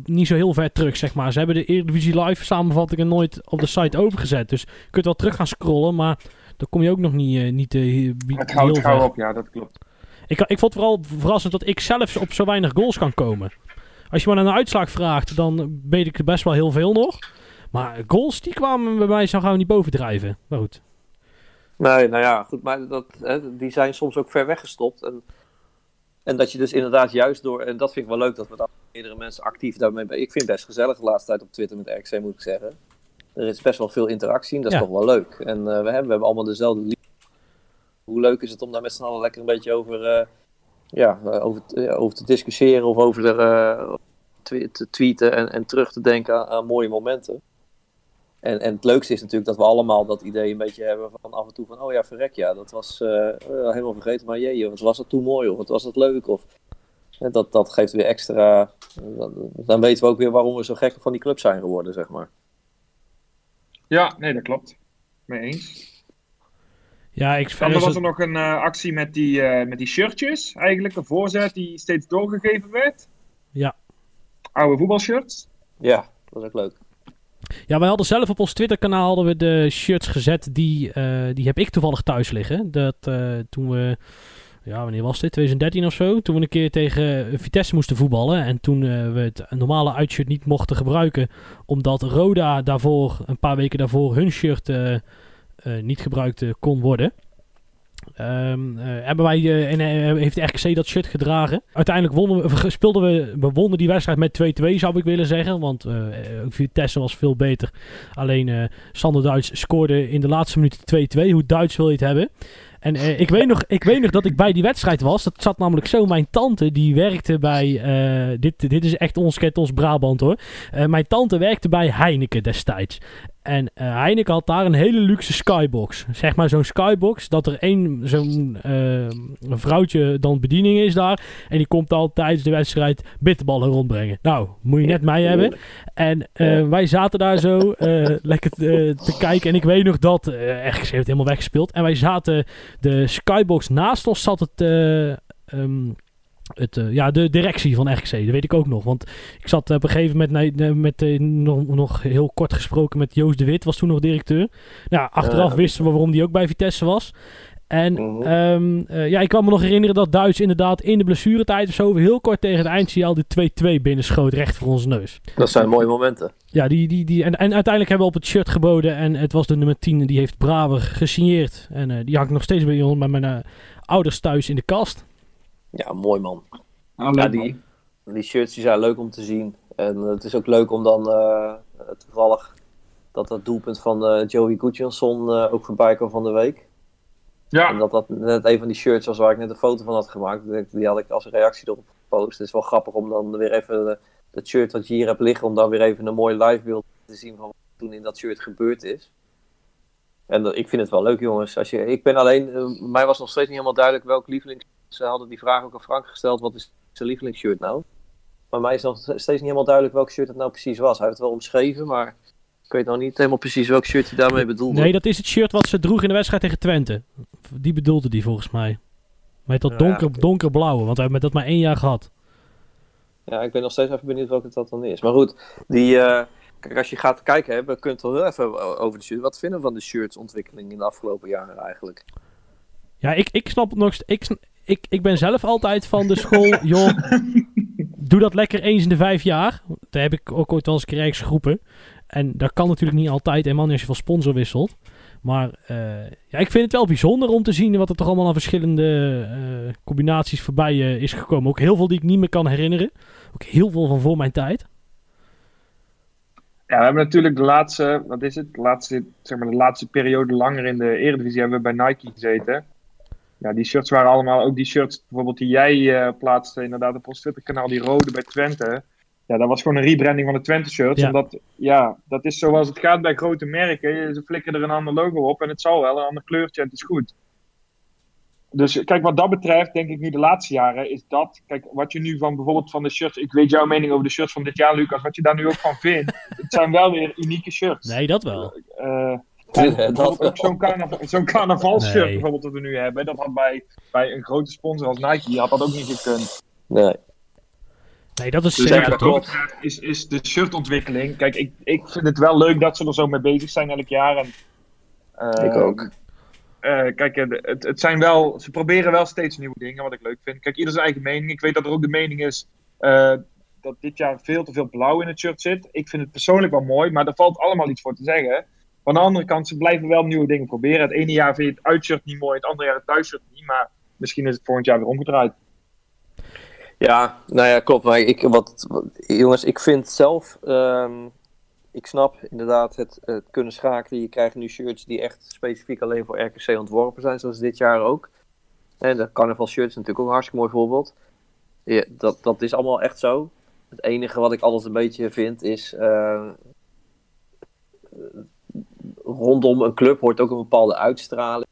niet zo heel ver terug, zeg maar. Ze hebben de Eredivisie Live samenvattingen nooit op de site overgezet. Dus je kunt wel terug gaan scrollen, maar dan kom je ook nog niet, eh, niet, eh, Het houdt gauw op, ja, dat klopt. Ik, ik vond vooral verrassend dat ik zelfs op zo weinig goals kan komen. Als je maar naar een uitslag vraagt, dan weet ik er best wel heel veel nog. Maar goals, die kwamen bij mij zo gauw niet bovendrijven. Maar goed. Nee, nou ja, goed, maar dat, hè, die zijn soms ook ver weggestopt. En, en dat je dus inderdaad juist door, en dat vind ik wel leuk dat we daar meerdere mensen actief daarmee. Ik vind het best gezellig de laatste tijd op Twitter met RC, moet ik zeggen. Er is best wel veel interactie en dat is Ja. toch wel leuk. En eh, we, hebben, we hebben allemaal dezelfde liefde. Hoe leuk is het om daar met z'n allen lekker een beetje over, eh, ja, eh, over, over te discussiëren of over te tweeten en, en terug te denken aan, aan mooie momenten. En, en het leukste is natuurlijk dat we allemaal dat idee een beetje hebben van af en toe van, oh ja, verrek ja, dat was helemaal vergeten, maar jee, wat was dat toen mooi of wat was dat leuk of dat, dat geeft weer extra, dan, dan weten we ook weer waarom we zo gek van die club zijn geworden, zeg maar. Ja, nee, dat klopt. Mee eens. Ja, ik Dan verder was er nog een eh, actie met die, eh, met die shirtjes. Eigenlijk een voorzet die steeds doorgegeven werd. Ja. Oude voetbalshirts. Ja, dat is ook leuk. Ja, wij hadden zelf op ons Twitter-kanaal hadden we de shirts gezet. Die, eh, die heb ik toevallig thuis liggen. Dat eh, toen we, ja, wanneer was dit? 2013 of zo. Toen we een keer tegen Vitesse moesten voetballen. En toen eh, we het normale uitshirt niet mochten gebruiken. Omdat Roda daarvoor, een paar weken daarvoor, hun shirt eh, eh, niet gebruikt kon worden. Eh, hebben wij, en heeft RKC dat shirt gedragen. Uiteindelijk wonnen we, speelden we, we wonnen die wedstrijd met 2-2 zou ik willen zeggen. Want Vitesse was veel beter. Alleen Sander Duits scoorde in de laatste minuut 2-2. Hoe Duits wil je het hebben? En eh, ik, weet nog, ik weet nog dat ik bij die wedstrijd was. Dat zat namelijk zo. Mijn tante die werkte bij. eh, dit, dit is echt ons, ons Brabant hoor. Eh, mijn tante werkte bij Heineken destijds. En eh, Heineken had daar een hele luxe skybox. Zeg maar zo'n skybox. Dat er één zo'n eh, vrouwtje dan bediening is daar. En die komt al tijdens de wedstrijd bitterballen rondbrengen. Nou, moet je net mij hebben. En eh, wij zaten daar zo lekker te, kijken. En ik weet nog dat. RKC heeft het helemaal weggespeeld. En wij zaten. De skybox naast ons zat het. eh, ehm, het, eh, ja, de directie van RKC, dat weet ik ook nog. Want ik zat op een gegeven moment nee, met, eh, nog, nog heel kort gesproken met Joost de Wit, was toen nog directeur. Nou, achteraf Ja. wisten we waarom die ook bij Vitesse was. En Mhm. ehm, eh, ja, ik kan me nog herinneren dat Duits inderdaad in de blessuretijd of zo heel kort tegen het eindsignaal de 2-2 binnenschoot recht voor onze neus. Dat zijn mooie momenten. Ja, die, die, die, en, en uiteindelijk hebben we op het shirt geboden en het was de nummer 10 en die heeft Braver gesigneerd. En die hangt nog steeds bij, ons- bij mijn ouders thuis in de kast. Ja, mooi man. Ah, Ja, die, man. die shirts die zijn leuk om te zien. En eh, het is ook leuk om dan eh, toevallig dat dat doelpunt van eh, Joey Gudjonsson eh ook voorbij kwam van de week. En Ja, dat dat net een van die shirts was waar ik net een foto van had gemaakt. Die- had ik als reactie erop gepost. Het is wel grappig om dan weer even eh, dat shirt wat je hier hebt liggen, om dan weer even een mooi live beeld te zien van wat toen in dat shirt gebeurd is. En dat- ik vind het wel leuk jongens. Als je, ik ben alleen, eh, mij was nog steeds niet helemaal duidelijk welk lievelings... Ze hadden die vraag ook aan Frank gesteld, wat is zijn lievelingsshirt nou? Maar mij is nog steeds niet helemaal duidelijk welk shirt het nou precies was. Hij heeft het wel omschreven, maar ik weet nog niet helemaal precies welk shirt hij daarmee bedoelde. Nee, dat is het shirt wat ze droeg in de wedstrijd tegen Twente. Die bedoelde die volgens mij. Met dat Ja, donker, donkerblauwe, want we hebben dat maar één jaar gehad. Ja, ik ben nog steeds even benieuwd welke dat dan is. Maar goed, die, eh, kijk, als je gaat kijken, hè, we kunnen het wel heel even over de shirt. Wat vinden we van de shirtsontwikkeling in de afgelopen jaren eigenlijk? Ja, ik, ik snap het nog ik, ik, ik ben zelf altijd van de school, joh. doe dat lekker eens in de vijf jaar. Daar heb ik ook ooit wel eens geroepen. En dat kan natuurlijk niet altijd, en man als je van sponsor wisselt. Maar eh, ja, ik vind het wel bijzonder om te zien wat er toch allemaal aan verschillende eh, combinaties voorbij eh, is gekomen. Ook heel veel die ik niet meer kan herinneren. Ook heel veel van voor mijn tijd. Ja, we hebben natuurlijk de laatste, wat is het? De laatste, zeg maar, de laatste periode langer in de Eredivisie hebben we bij Nike gezeten. Ja, die shirts waren allemaal, ook die shirts bijvoorbeeld die jij eh, plaatste, inderdaad op ons Twitter-kanaal, die rode bij Twente. Ja, dat was gewoon een rebranding van de Twente-shirts. Ja. En dat, ja, dat is zoals het gaat bij grote merken. Ze flikken er een ander logo op en het zal wel, een ander kleurtje en het is goed. Dus kijk, wat dat betreft, denk ik nu de laatste jaren, is dat, kijk, wat je nu van bijvoorbeeld van de shirts, ik weet jouw mening over de shirts van dit jaar, Lucas, wat je daar nu ook van vindt. het zijn wel weer unieke shirts. Nee, dat wel. Eh, Ja, en dat bijvoorbeeld wel. ook zo'n carnaval, carnavalshirt Nee. bijvoorbeeld dat we nu hebben, dat had bij, bij een grote sponsor als Nike, had dat ook niet gekund. Nee. Nee, dat is Dus zeker ja, toch. is, is de shirtontwikkeling, kijk, ik, ik vind het wel leuk dat ze er zo mee bezig zijn elk jaar. En, eh, Ik ook. eh, kijk, het, het zijn wel, ze proberen wel steeds nieuwe dingen, wat ik leuk vind. Kijk, ieder zijn eigen mening. Ik weet dat er ook de mening is eh, dat dit jaar veel te veel blauw in het shirt zit. Ik vind het persoonlijk wel mooi, maar er valt allemaal iets voor te zeggen. Van de andere kant, ze blijven wel nieuwe dingen proberen. Het ene jaar vind je het uitshirt niet mooi, het andere jaar het thuisshirt niet. Maar misschien is het volgend jaar weer omgedraaid. Ja, nou ja, klopt. Maar ik, wat, jongens, ik vind zelf, ehm, ik snap inderdaad het, het kunnen schakelen. Je krijgt nu shirts die echt specifiek alleen voor RKC ontworpen zijn, zoals dit jaar ook. En de carnaval shirts is natuurlijk ook een hartstikke mooi voorbeeld. Ja, dat, dat is allemaal echt zo. Het enige wat ik altijd een beetje vind is, eh, rondom een club hoort ook een bepaalde uitstraling.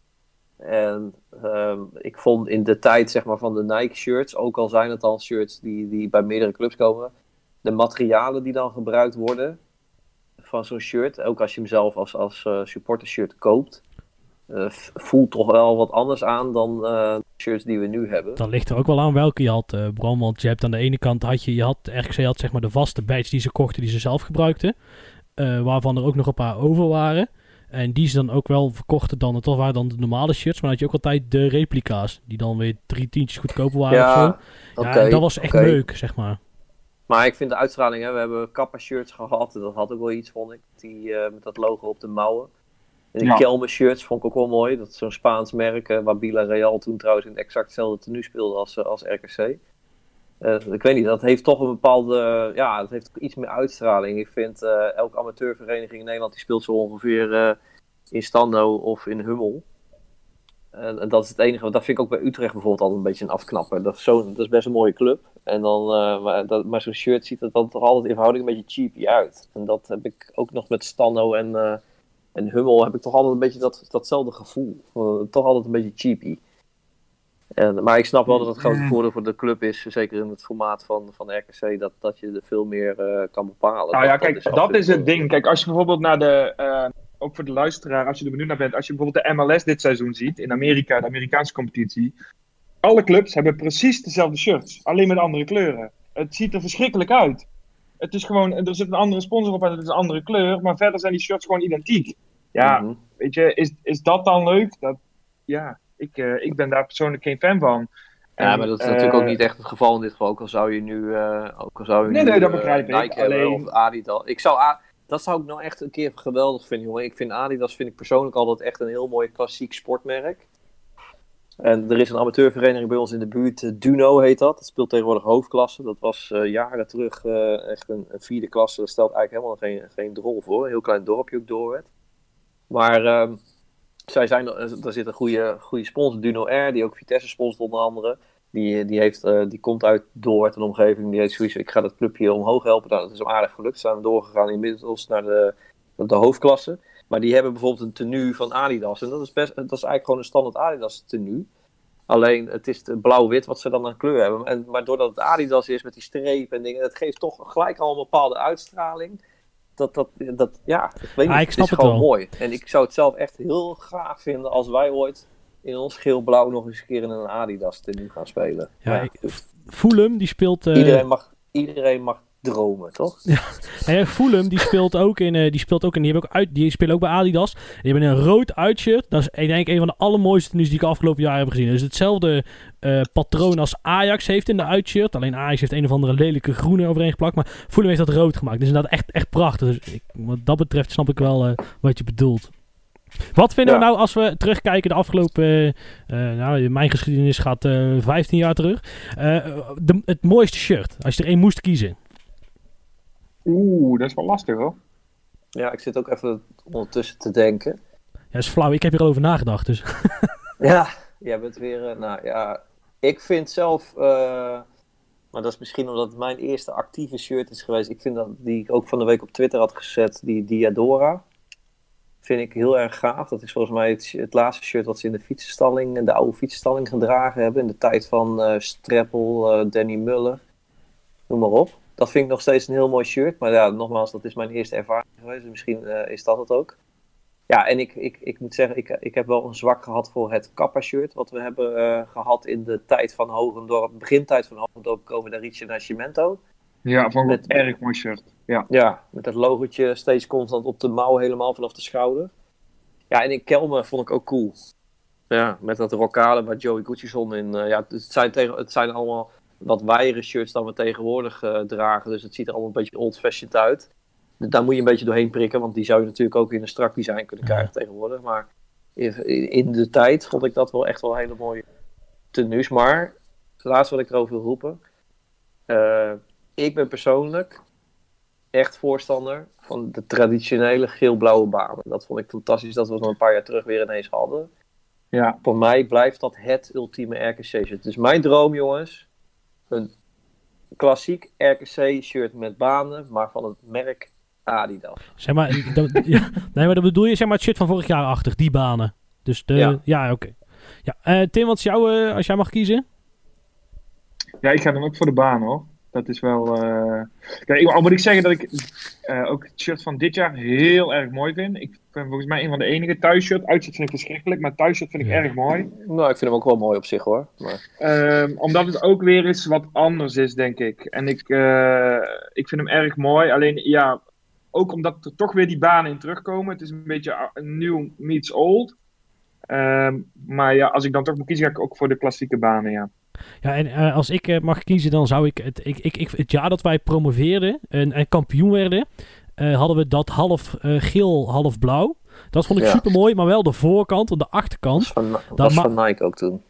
En ehm, ik vond in de tijd zeg maar, van de Nike shirts, ook al zijn het al shirts die, die bij meerdere clubs komen, de materialen die dan gebruikt worden van zo'n shirt, ook als je hem zelf als, als eh, supporter shirt koopt, eh, voelt toch wel wat anders aan dan eh, de shirts die we nu hebben. Dat ligt er ook wel aan welke je had, eh Bram. Want je hebt aan de ene kant, had je, je had, had zeg maar de vaste badge die ze kochten, die ze zelf gebruikten. eh, waarvan er ook nog een paar over waren. En die ze dan ook wel verkochten dan, toch waren dan de normale shirts. Maar dan had je ook altijd de replica's, die dan weer drie tientjes goedkoper waren of zo. Ja, Ja, dat was echt leuk, zeg maar. Maar ik vind de uitstraling, hè, we hebben Kappa shirts gehad, en dat had ook wel iets, vond ik. Die, eh, met dat logo op de mouwen. En die Ja. Kelme shirts vond ik ook wel mooi. Dat is zo'n Spaans merk, eh, waar Bila Real toen trouwens in exact hetzelfde tenue speelde als, eh, als RKC. Eh, ik weet niet, dat heeft toch een bepaalde, ja, dat heeft iets meer uitstraling. Ik vind eh, elke amateurvereniging in Nederland, die speelt zo ongeveer eh, in Stando of in Hummel. En, dat is het enige, dat vind ik ook bij Utrecht bijvoorbeeld altijd een beetje een afknapper. Dat is, zo, dat is best een mooie club. En dan, maar dat, maar zo'n shirt ziet er dan toch altijd in verhouding een beetje cheapy uit. En dat heb ik ook nog met Stando en, en Hummel heb ik toch altijd een beetje dat, datzelfde gevoel. Toch altijd een beetje cheapy. En, maar ik snap wel dat het grote voordeel voor de club is, zeker in het formaat van, van RKC, dat, dat je er veel meer eh, kan bepalen. Nou ja, Dat- dat kijk, dat is het ding. Kijk, als je bijvoorbeeld naar de, eh, ook voor de luisteraar, als je er benieuwd naar bent, als je bijvoorbeeld de MLS dit seizoen ziet, in Amerika, de Amerikaanse competitie, alle clubs hebben precies dezelfde shirts, alleen met andere kleuren. Het ziet er verschrikkelijk uit. Het is gewoon, er zit een andere sponsor op en het is een andere kleur, maar verder zijn die shirts gewoon identiek. Ja, mhm. weet je, is, is dat dan leuk? Dat, ja, ik, eh, ik ben daar persoonlijk geen fan van. Ja, En, maar dat is eh, natuurlijk ook niet echt het geval in dit geval. Ook al zou je nu, eh, ook al zou je Nee, nu, nee, dat eh, begrijp ik. Nike hebben Alleen- of Adidas. Ik zou, A- dat zou ik nou echt een keer geweldig vinden, jongen. Ik vind Adidas vind ik persoonlijk altijd echt een heel mooi klassiek sportmerk. En er is een amateurvereniging bij ons in de buurt, eh, Duno heet dat. Dat speelt tegenwoordig hoofdklasse. Dat was eh, jaren terug eh, echt een, een vierde klasse. Daar stelt eigenlijk helemaal geen, geen drol voor. Een heel klein dorpje ook Doorwerd. Maar ehm, zij zijn, er er zit een goede, goede sponsor, Duno Air, die ook Vitesse sponsort onder andere. Die, die, heeft, eh, die komt uit Doorwerd en omgeving. Die heeft zoiets ik ga dat clubje omhoog helpen. Nou, dat is hem aardig gelukt. Ze zijn doorgegaan inmiddels naar de, naar de hoofdklasse. Maar die hebben bijvoorbeeld een tenue van Adidas. En dat is, best, dat is eigenlijk gewoon een standaard Adidas tenue. Alleen het is blauw-wit wat ze dan aan kleur hebben. En, maar doordat het Adidas is met die strepen en dingen, dat geeft toch gelijk al een bepaalde uitstraling. Dat, dat, dat ja, ik weet niet, Ah, ik het snap is het gewoon wel. mooi. En ik zou het zelf echt heel gaaf vinden als wij ooit in ons geel-blauw nog eens een keer in een Adidas tenue gaan spelen. Ja, ik-. Fulham, die speelt... eh, iedereen, mag, iedereen mag dromen, toch? En Fulham die speelt ook in, eh, die speelt ook in, die, hebben ook uit, die spelen ook bij Adidas. Die hebben een rood uitshirt. Dat is ik denk een van de allermooiste tenues die ik afgelopen jaar heb gezien. Het is hetzelfde eh, patroon als Ajax heeft in de uitshirt. Alleen Ajax heeft een of andere lelijke groene overheen geplakt. Maar Fulham heeft dat rood gemaakt. Dus inderdaad echt, echt prachtig. Dus ik, wat dat betreft snap ik wel eh, wat je bedoelt. Wat vinden we Ja. nou als we terugkijken de afgelopen... eh, eh, nou, mijn geschiedenis gaat eh 15 jaar terug. Eh, de, het mooiste shirt. Als je er één moest kiezen. Oeh, dat is wel lastig hoor. Ja, ik zit ook even ondertussen te denken. Ja, is flauw. Ik heb hierover nagedacht. Dus Ja, jij bent weer. eh, nou ja, ik vind zelf. eh, maar dat is misschien omdat het mijn eerste actieve shirt is geweest. Ik vind dat die ik ook van de week op Twitter had gezet, die Diadora. Vind ik heel erg gaaf. Dat is volgens mij het, het laatste shirt wat ze in de fietsenstalling, de oude fietsenstalling gedragen hebben. In de tijd van eh Streppel, eh, Danny Muller, noem maar op. Dat vind ik nog steeds een heel mooi shirt. Maar ja, nogmaals, dat is mijn eerste ervaring geweest. Dus misschien eh, is dat het ook. Ja, en ik, ik, ik moet zeggen, ik, ik heb wel een zwak gehad voor het Kappa-shirt. Wat we hebben eh, gehad in de tijd van Hogendorp, begintijd van Hogendorp, komen naar Ricci Nascimento. Ja, vond ik Met- een erg mooi shirt. Ja. Ja, met dat logotje steeds constant op de mouw, helemaal vanaf de schouder. Ja, en in Kelme vond ik ook cool. Ja, met dat rockale waar Joey Gutierrez in. eh, ja, het zijn, tegen, het zijn allemaal wat wijere shirts dan we tegenwoordig eh, dragen. Dus het ziet er allemaal een beetje old-fashioned uit. Dus Daar moet je een beetje doorheen prikken, want die zou je natuurlijk ook in een strak design kunnen krijgen tegenwoordig. Maar in de tijd vond ik dat wel echt wel hele mooie tenues. Maar het laatste wat ik erover wil roepen. eh, ik ben persoonlijk echt voorstander van de traditionele geel-blauwe banen. Dat vond ik fantastisch dat we het nog een paar jaar terug weer ineens hadden. Ja. Voor mij blijft dat het ultieme RKC-shirt. Dus mijn droom, jongens, een klassiek RKC-shirt met banen, maar van het merk Adidas. Zeg maar, dat, ja, nee, maar dat bedoel je, zeg maar, het shit van vorig jaar achter, die banen. Dus de, ja, Ja. oké. Ja, eh, Tim, wat is jouw, eh, als jij mag kiezen? ja, ik ga dan ook voor de baan hoor. Dat is wel. eh Kijk, al moet ik zeggen dat ik eh, ook het shirt van dit jaar heel erg mooi vind. Ik ben volgens mij een van de enige thuisshirt. Uitshirt vind ik verschrikkelijk, maar thuisshirt vind ik Ja. erg mooi. Nou, ik vind hem ook wel mooi op zich hoor. Maar, Ehm, omdat het ook weer eens wat anders is, denk ik. En ik, eh, ik vind hem erg mooi. Alleen ja, ook omdat er toch weer die banen in terugkomen. Het is een beetje nieuw meets old. Ehm, maar ja, als ik dan toch moet kiezen, ga ik ook voor de klassieke banen, ja. Ja, en eh, als ik eh, mag kiezen, dan zou ik het, ik, ik, ik, het jaar dat wij promoveerden en, en kampioen werden, eh, hadden we dat half geel, half blauw. Dat vond ik Ja. super mooi, maar wel de voorkant en de dat achterkant. van, dat ma- van Nike ook toen.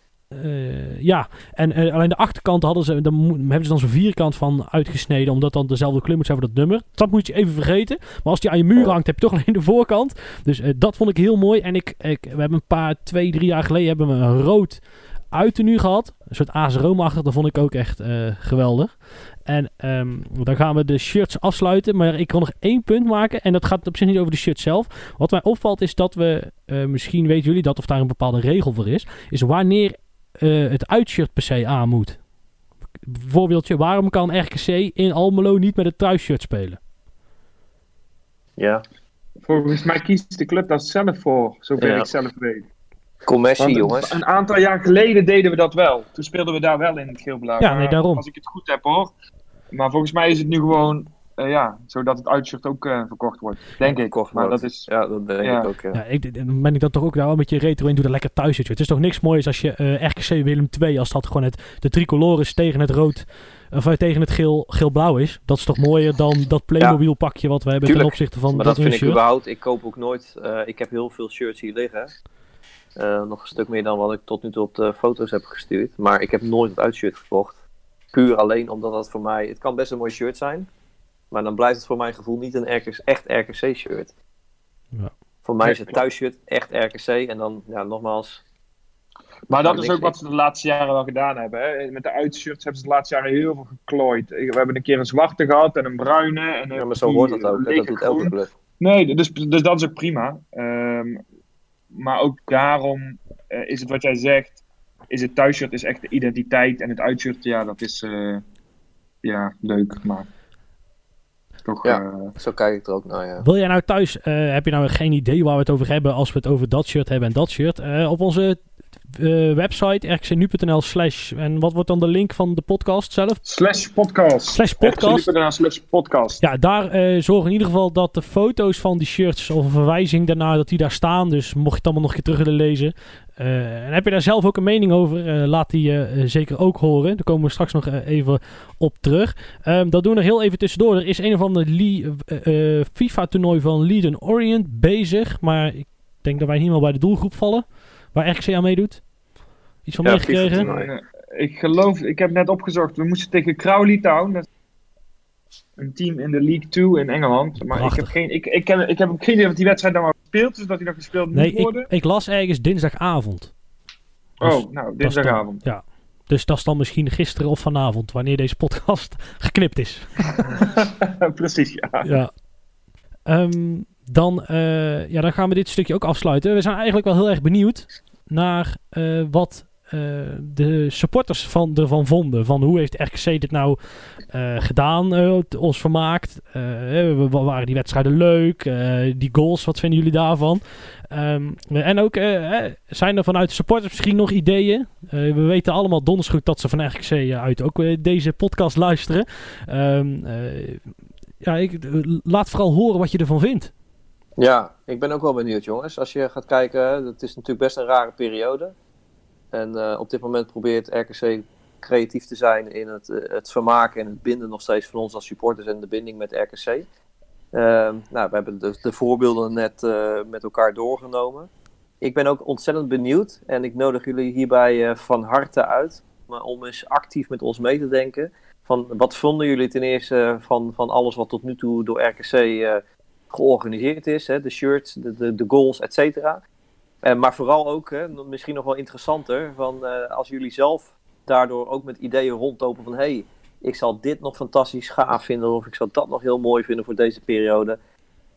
Ja, en alleen de achterkant hadden ze, dan hebben ze dan zo'n vierkant van uitgesneden, omdat dan dezelfde kleur moet zijn voor dat nummer. Dat moet je even vergeten. Maar als die aan je muur hangt, heb je toch alleen de voorkant. Dus dat vond ik heel mooi. En ik, ik, we hebben een paar, twee, drie jaar geleden hebben we een rood uiternu gehad. Een soort AS Roma-achtig, dat vond ik ook echt eh, geweldig. En ehm, dan gaan we de shirts afsluiten. Maar ik kan nog één punt maken. En dat gaat op zich niet over de shirt zelf. Wat mij opvalt is dat we, eh, misschien weten jullie dat of daar een bepaalde regel voor is. Is wanneer eh, het uitshirt per se aan moet. Bijvoorbeeldje, waarom kan RKC in Almelo niet met het thuisshirt spelen? Ja. Volgens mij kiest de club daar zelf voor, zover Ja. ik zelf weet. Commercie, Want jongens. Een aantal jaar geleden deden we dat wel. Toen speelden we daar wel in het geel-blauw. Ja, nee, daarom. Als ik het goed heb hoor. Maar volgens mij is het nu gewoon, eh, ja, zodat het uitshirt ook eh, verkocht wordt. Denk ik. Verkocht Maar dat is, Ja, dat denk Ja. ik ook. Ja. Ja, ik, dan ben ik dan toch ook wel een beetje retro in. Doe dat lekker thuisshirt. Het is toch niks moois als je eh, RKC Willem 2, als dat gewoon het, de tricolore is tegen het rood, of tegen het geel, geel-blauw is. Dat is toch mooier dan dat Playmobil pakje wat we hebben Tuurlijk. ten opzichte van Maar dat dat vind ik überhaupt. Ik koop ook nooit. eh, ik heb heel veel shirts hier liggen. Eh, nog een stuk meer dan wat ik tot nu toe op de foto's heb gestuurd. Maar ik heb nooit het uitshirt gekocht. Puur alleen omdat dat voor mij. Het kan best een mooi shirt zijn. Maar dan blijft het voor mijn gevoel niet een RKC, echt RKC-shirt. Ja. Voor mij is het thuisshirt echt RKC. En dan, ja, nogmaals. maar dat is ook wat ze de laatste jaren wel gedaan hebben. Hè. Met de uitshirts hebben ze de laatste jaren heel veel geklooid. We hebben een keer een zwarte gehad en een bruine. En Ja, een maar zo hoort dat ook. hè. Dat doet elke club. Nee, dus, dus dat is ook prima. Ehm, maar ook daarom eh, is het wat jij zegt. Is het thuisshirt is echt de identiteit. En het uitshirt, ja, dat is eh, ja, leuk. Maar toch. Ja. eh, Zo kijk ik er ook naar. Ja. Wil jij nou thuis, eh, heb je nou geen idee waar we het over hebben als we het over dat shirt hebben en dat shirt? Eh, op onze eh, website rkcnu.nl slash... En wat wordt dan de link van de podcast zelf? Slash podcast. Slash podcast. RKC.nl slash podcast. Ja, daar eh zorg in ieder geval dat de foto's van die shirts of een verwijzing daarna, dat die daar staan. Dus mocht je het allemaal nog een keer terug willen lezen. Eh, en heb je daar zelf ook een mening over, eh, laat die eh, eh, zeker ook horen. Daar komen we straks nog even op terug. Ehm, dat doen we nog heel even tussendoor. Er is een of ander Lee- FIFA-toernooi van Leiden Orient bezig. Maar ik denk dat wij niet meer bij de doelgroep vallen. Waar RKC aan meedoet. Iets van Ja, meegekregen? Ik geloof, ik heb net opgezocht, we moesten tegen Crowley Town. Dat is een team in de League 2 in Engeland. Maar ik heb, geen, ik, ik, ken, ik heb geen idee of die wedstrijd dan al gespeeld is, dat die nog gespeeld moet ik, worden. ik las ergens dinsdagavond. Dus oh, nou, dan- dinsdagavond. Ja. Dus dat is dan misschien gisteren of vanavond, wanneer deze podcast geknipt is. Precies, ja. Ja. Ehm, dan, eh, ja, dan gaan we dit stukje ook afsluiten. We zijn eigenlijk wel heel erg benieuwd naar eh, wat de supporters van, ervan vonden. Van hoe heeft RKC dit nou eh, gedaan, eh, ons vermaakt. Eh, waren die wedstrijden leuk? Eh, die goals, wat vinden jullie daarvan? Ehm, en ook, eh, eh, zijn er vanuit de supporters misschien nog ideeën? Eh, we weten allemaal donders goed dat ze van RKC uit ook eh, deze podcast luisteren. Ehm, eh, ja, ik, eh, laat vooral horen wat je ervan vindt. Ja, ik ben ook wel benieuwd, jongens. Als je gaat kijken, het is natuurlijk best een rare periode. En eh, op dit moment probeert RKC creatief te zijn in het, eh, het vermaken en het binden nog steeds van ons als supporters en de binding met RKC. Ehm, nou, we hebben de, de voorbeelden net eh, met elkaar doorgenomen. Ik ben ook ontzettend benieuwd en ik nodig jullie hierbij van harte uit om eens actief met ons mee te denken. Van wat vonden jullie ten eerste van, van alles wat tot nu toe door RKC georganiseerd is? Hè? De shirts, de, de, de goals, et cetera. Eh, maar vooral ook, hè, misschien nog wel interessanter, van, eh, als jullie zelf daardoor ook met ideeën rondlopen van... hey, ik zal dit nog fantastisch gaaf vinden of ik zal dat nog heel mooi vinden voor deze periode.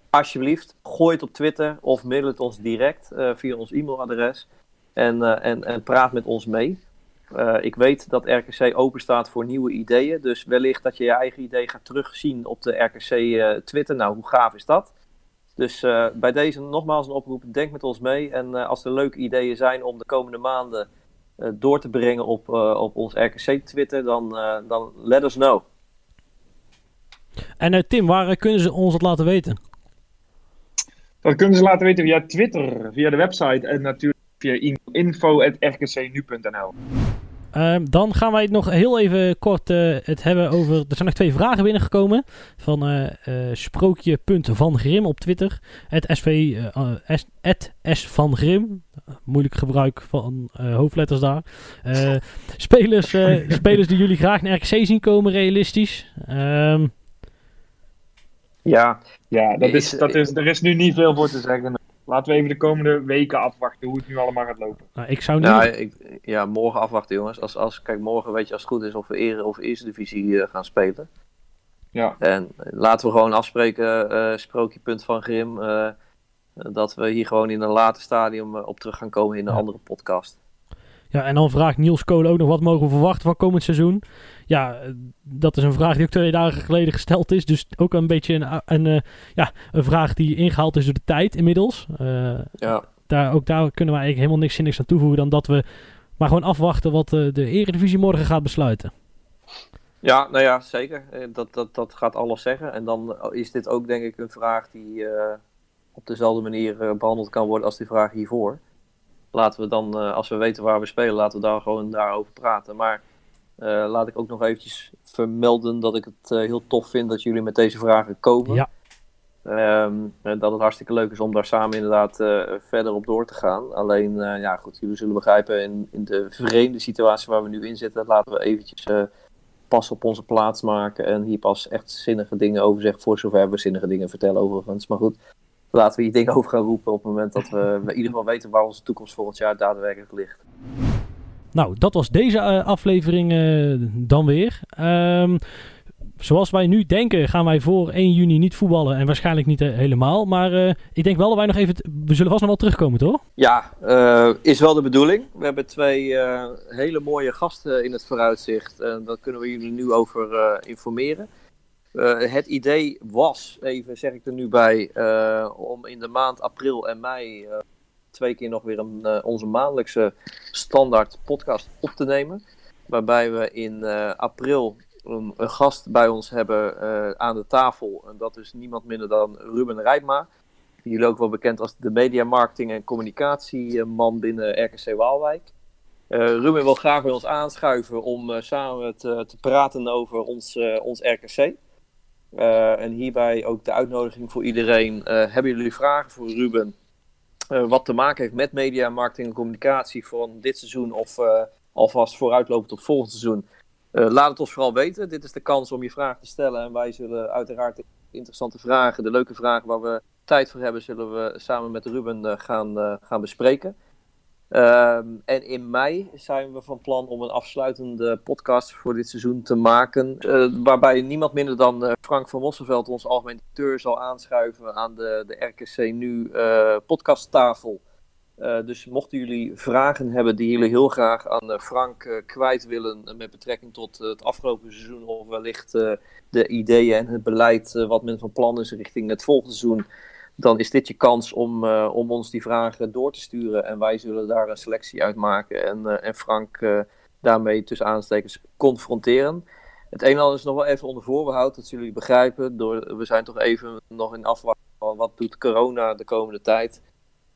Alsjeblieft, gooi het op Twitter of mail het ons direct eh, via ons e-mailadres en, en, en praat met ons mee. Ik weet dat RKC open staat voor nieuwe ideeën, dus wellicht dat je je eigen idee gaat terugzien op de RKC Twitter. Nou, hoe gaaf is dat? Dus eh, bij deze nogmaals een oproep, denk met ons mee. En eh, als er leuke ideeën zijn om de komende maanden eh, door te brengen op, eh, op ons RKC Twitter, dan, eh, dan let us know. En Tim, waar kunnen ze ons het laten weten? Dat kunnen ze laten weten via Twitter, via de website en natuurlijk via info.rkcnu.nl. Ehm, dan gaan wij het nog heel even kort eh, het hebben over... Er zijn nog twee vragen binnengekomen. Van eh eh sprookje.vangrim op Twitter. Het SV, S, van Grim. Moeilijk gebruik van eh, hoofdletters daar. Eh, spelers, eh, spelers die jullie graag naar RKC zien komen, realistisch. Ehm, Ja, Ja, dat Is- dat is, er is nu niet veel voor te zeggen. Laten we even de komende weken afwachten hoe het nu allemaal gaat lopen. nou, ik zou nu... nou, ik, ja morgen afwachten jongens. Als, als, kijk, morgen weet je als het goed is of we ere of eerste divisie eh, gaan spelen. Ja, En laten we gewoon afspreken, eh sprookje.van van Grim, eh, dat we hier gewoon in een later stadium op terug gaan komen in een Ja. andere podcast. Ja, en dan vraagt Niels Kolen ook nog wat mogen we verwachten van komend seizoen. Ja, dat is een vraag die ook twee dagen geleden gesteld is. Dus ook een beetje een, een, eh, ja, een vraag die ingehaald is door de tijd inmiddels. Eh, Ja, daar, ook daar kunnen we eigenlijk helemaal niks zinnigs aan toevoegen dan dat we maar gewoon afwachten wat eh, de Eredivisie morgen gaat besluiten. ja nou ja, zeker. Dat, dat, dat gaat alles zeggen. En dan is dit ook denk ik een vraag die op dezelfde manier eh, behandeld kan worden als die vraag hiervoor. Laten we dan, als we weten waar we spelen, laten we daar gewoon daarover praten. Maar eh, laat ik ook nog eventjes vermelden dat ik het eh, heel tof vind dat jullie met deze vragen komen. Ja. Ehm, en dat het hartstikke leuk is om daar samen inderdaad eh, verder op door te gaan. Alleen, ja goed, jullie zullen begrijpen, in, in de vreemde situatie waar we nu in zitten, laten we eventjes pas op onze plaats maken en hier pas echt zinnige dingen over zeggen, voor zover we zinnige dingen vertellen overigens. Maar goed, laten we hier dingen over gaan roepen op het moment dat we in ieder geval weten waar onze toekomst volgend jaar daadwerkelijk ligt. Nou, dat was deze eh, aflevering eh, dan weer. Ehm, zoals wij nu denken, gaan wij voor 1 juni niet voetballen. En waarschijnlijk niet eh, helemaal. Maar ik denk wel dat wij nog even... We zullen vast nog wel terugkomen, toch? Ja, is wel de bedoeling. We hebben twee hele mooie gasten in het vooruitzicht. En daar kunnen we jullie nu over informeren. Het idee was, even zeg ik er nu bij, om in de maand april en mei twee keer nog weer een, eh, onze maandelijkse standaard podcast op te nemen. Waarbij we in eh, april een, gast bij ons hebben eh, aan de tafel. En dat is niemand minder dan Ruben Rijpma. Jullie ook wel bekend als de media marketing en communicatieman binnen RKC Waalwijk. Ruben wil graag bij ons aanschuiven om samen te, te praten over ons, ons RKC. En hierbij ook de uitnodiging voor iedereen. Hebben jullie vragen voor Ruben? Eh, wat te maken heeft met media, marketing en communicatie van dit seizoen of eh, alvast vooruitlopend op volgend seizoen? Eh, laat het ons vooral weten. Dit is de kans om je vraag te stellen. En wij zullen uiteraard de interessante vragen, de leuke vragen waar we tijd voor hebben, zullen we samen met Ruben gaan, gaan bespreken. Ehm, en in mei zijn we van plan om een afsluitende podcast voor dit seizoen te maken. eh, waarbij niemand minder dan eh, Frank van Mosselveld, ons algemeen directeur, zal aanschuiven aan de, de RKC Nu eh, podcasttafel. Dus mochten jullie vragen hebben die jullie heel graag aan Frank kwijt willen met betrekking tot het afgelopen seizoen of wellicht de ideeën en het beleid wat men van plan is richting het volgende seizoen, dan is dit je kans om, eh, om ons die vragen door te sturen. En wij zullen daar een selectie uit maken en, eh, en Frank eh, daarmee tussen aanstekens confronteren. Het een en ander is nog wel even onder voorbehoud, dat jullie begrijpen. Door, we zijn toch even nog in afwachting van wat doet corona de komende tijd.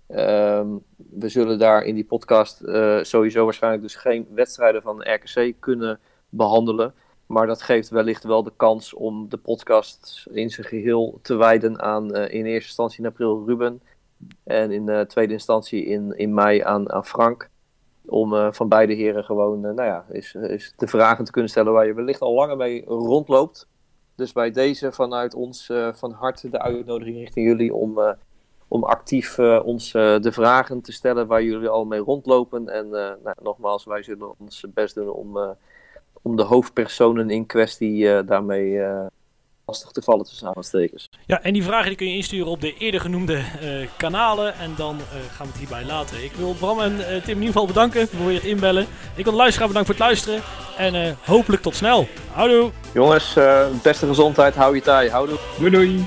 Ehm, we zullen daar in die podcast sowieso waarschijnlijk dus geen wedstrijden van de RKC kunnen behandelen. Maar dat geeft wellicht wel de kans om de podcast in zijn geheel te wijden aan eh, in eerste instantie in april Ruben. En in uh, tweede instantie in, in mei aan, aan Frank. Om uh, van beide heren gewoon nou ja, is, is de vragen te kunnen stellen waar je wellicht al langer mee rondloopt. Dus bij deze vanuit ons van harte de uitnodiging richting jullie om om actief ons de vragen te stellen waar jullie al mee rondlopen. En nou, nogmaals, wij zullen ons best doen om, om de hoofdpersonen in kwestie daarmee lastig te vallen tussen aanstekers. Ja, en die vragen die kun je insturen op de eerder genoemde kanalen. En dan gaan we het hierbij laten. Ik wil Bram en Tim in ieder geval bedanken voor het inbellen. Ik wil de luisteraar bedanken voor het luisteren. En hopelijk tot snel. Houdoe! Jongens, beste gezondheid, hou je taai. Houdoe. Doei doei!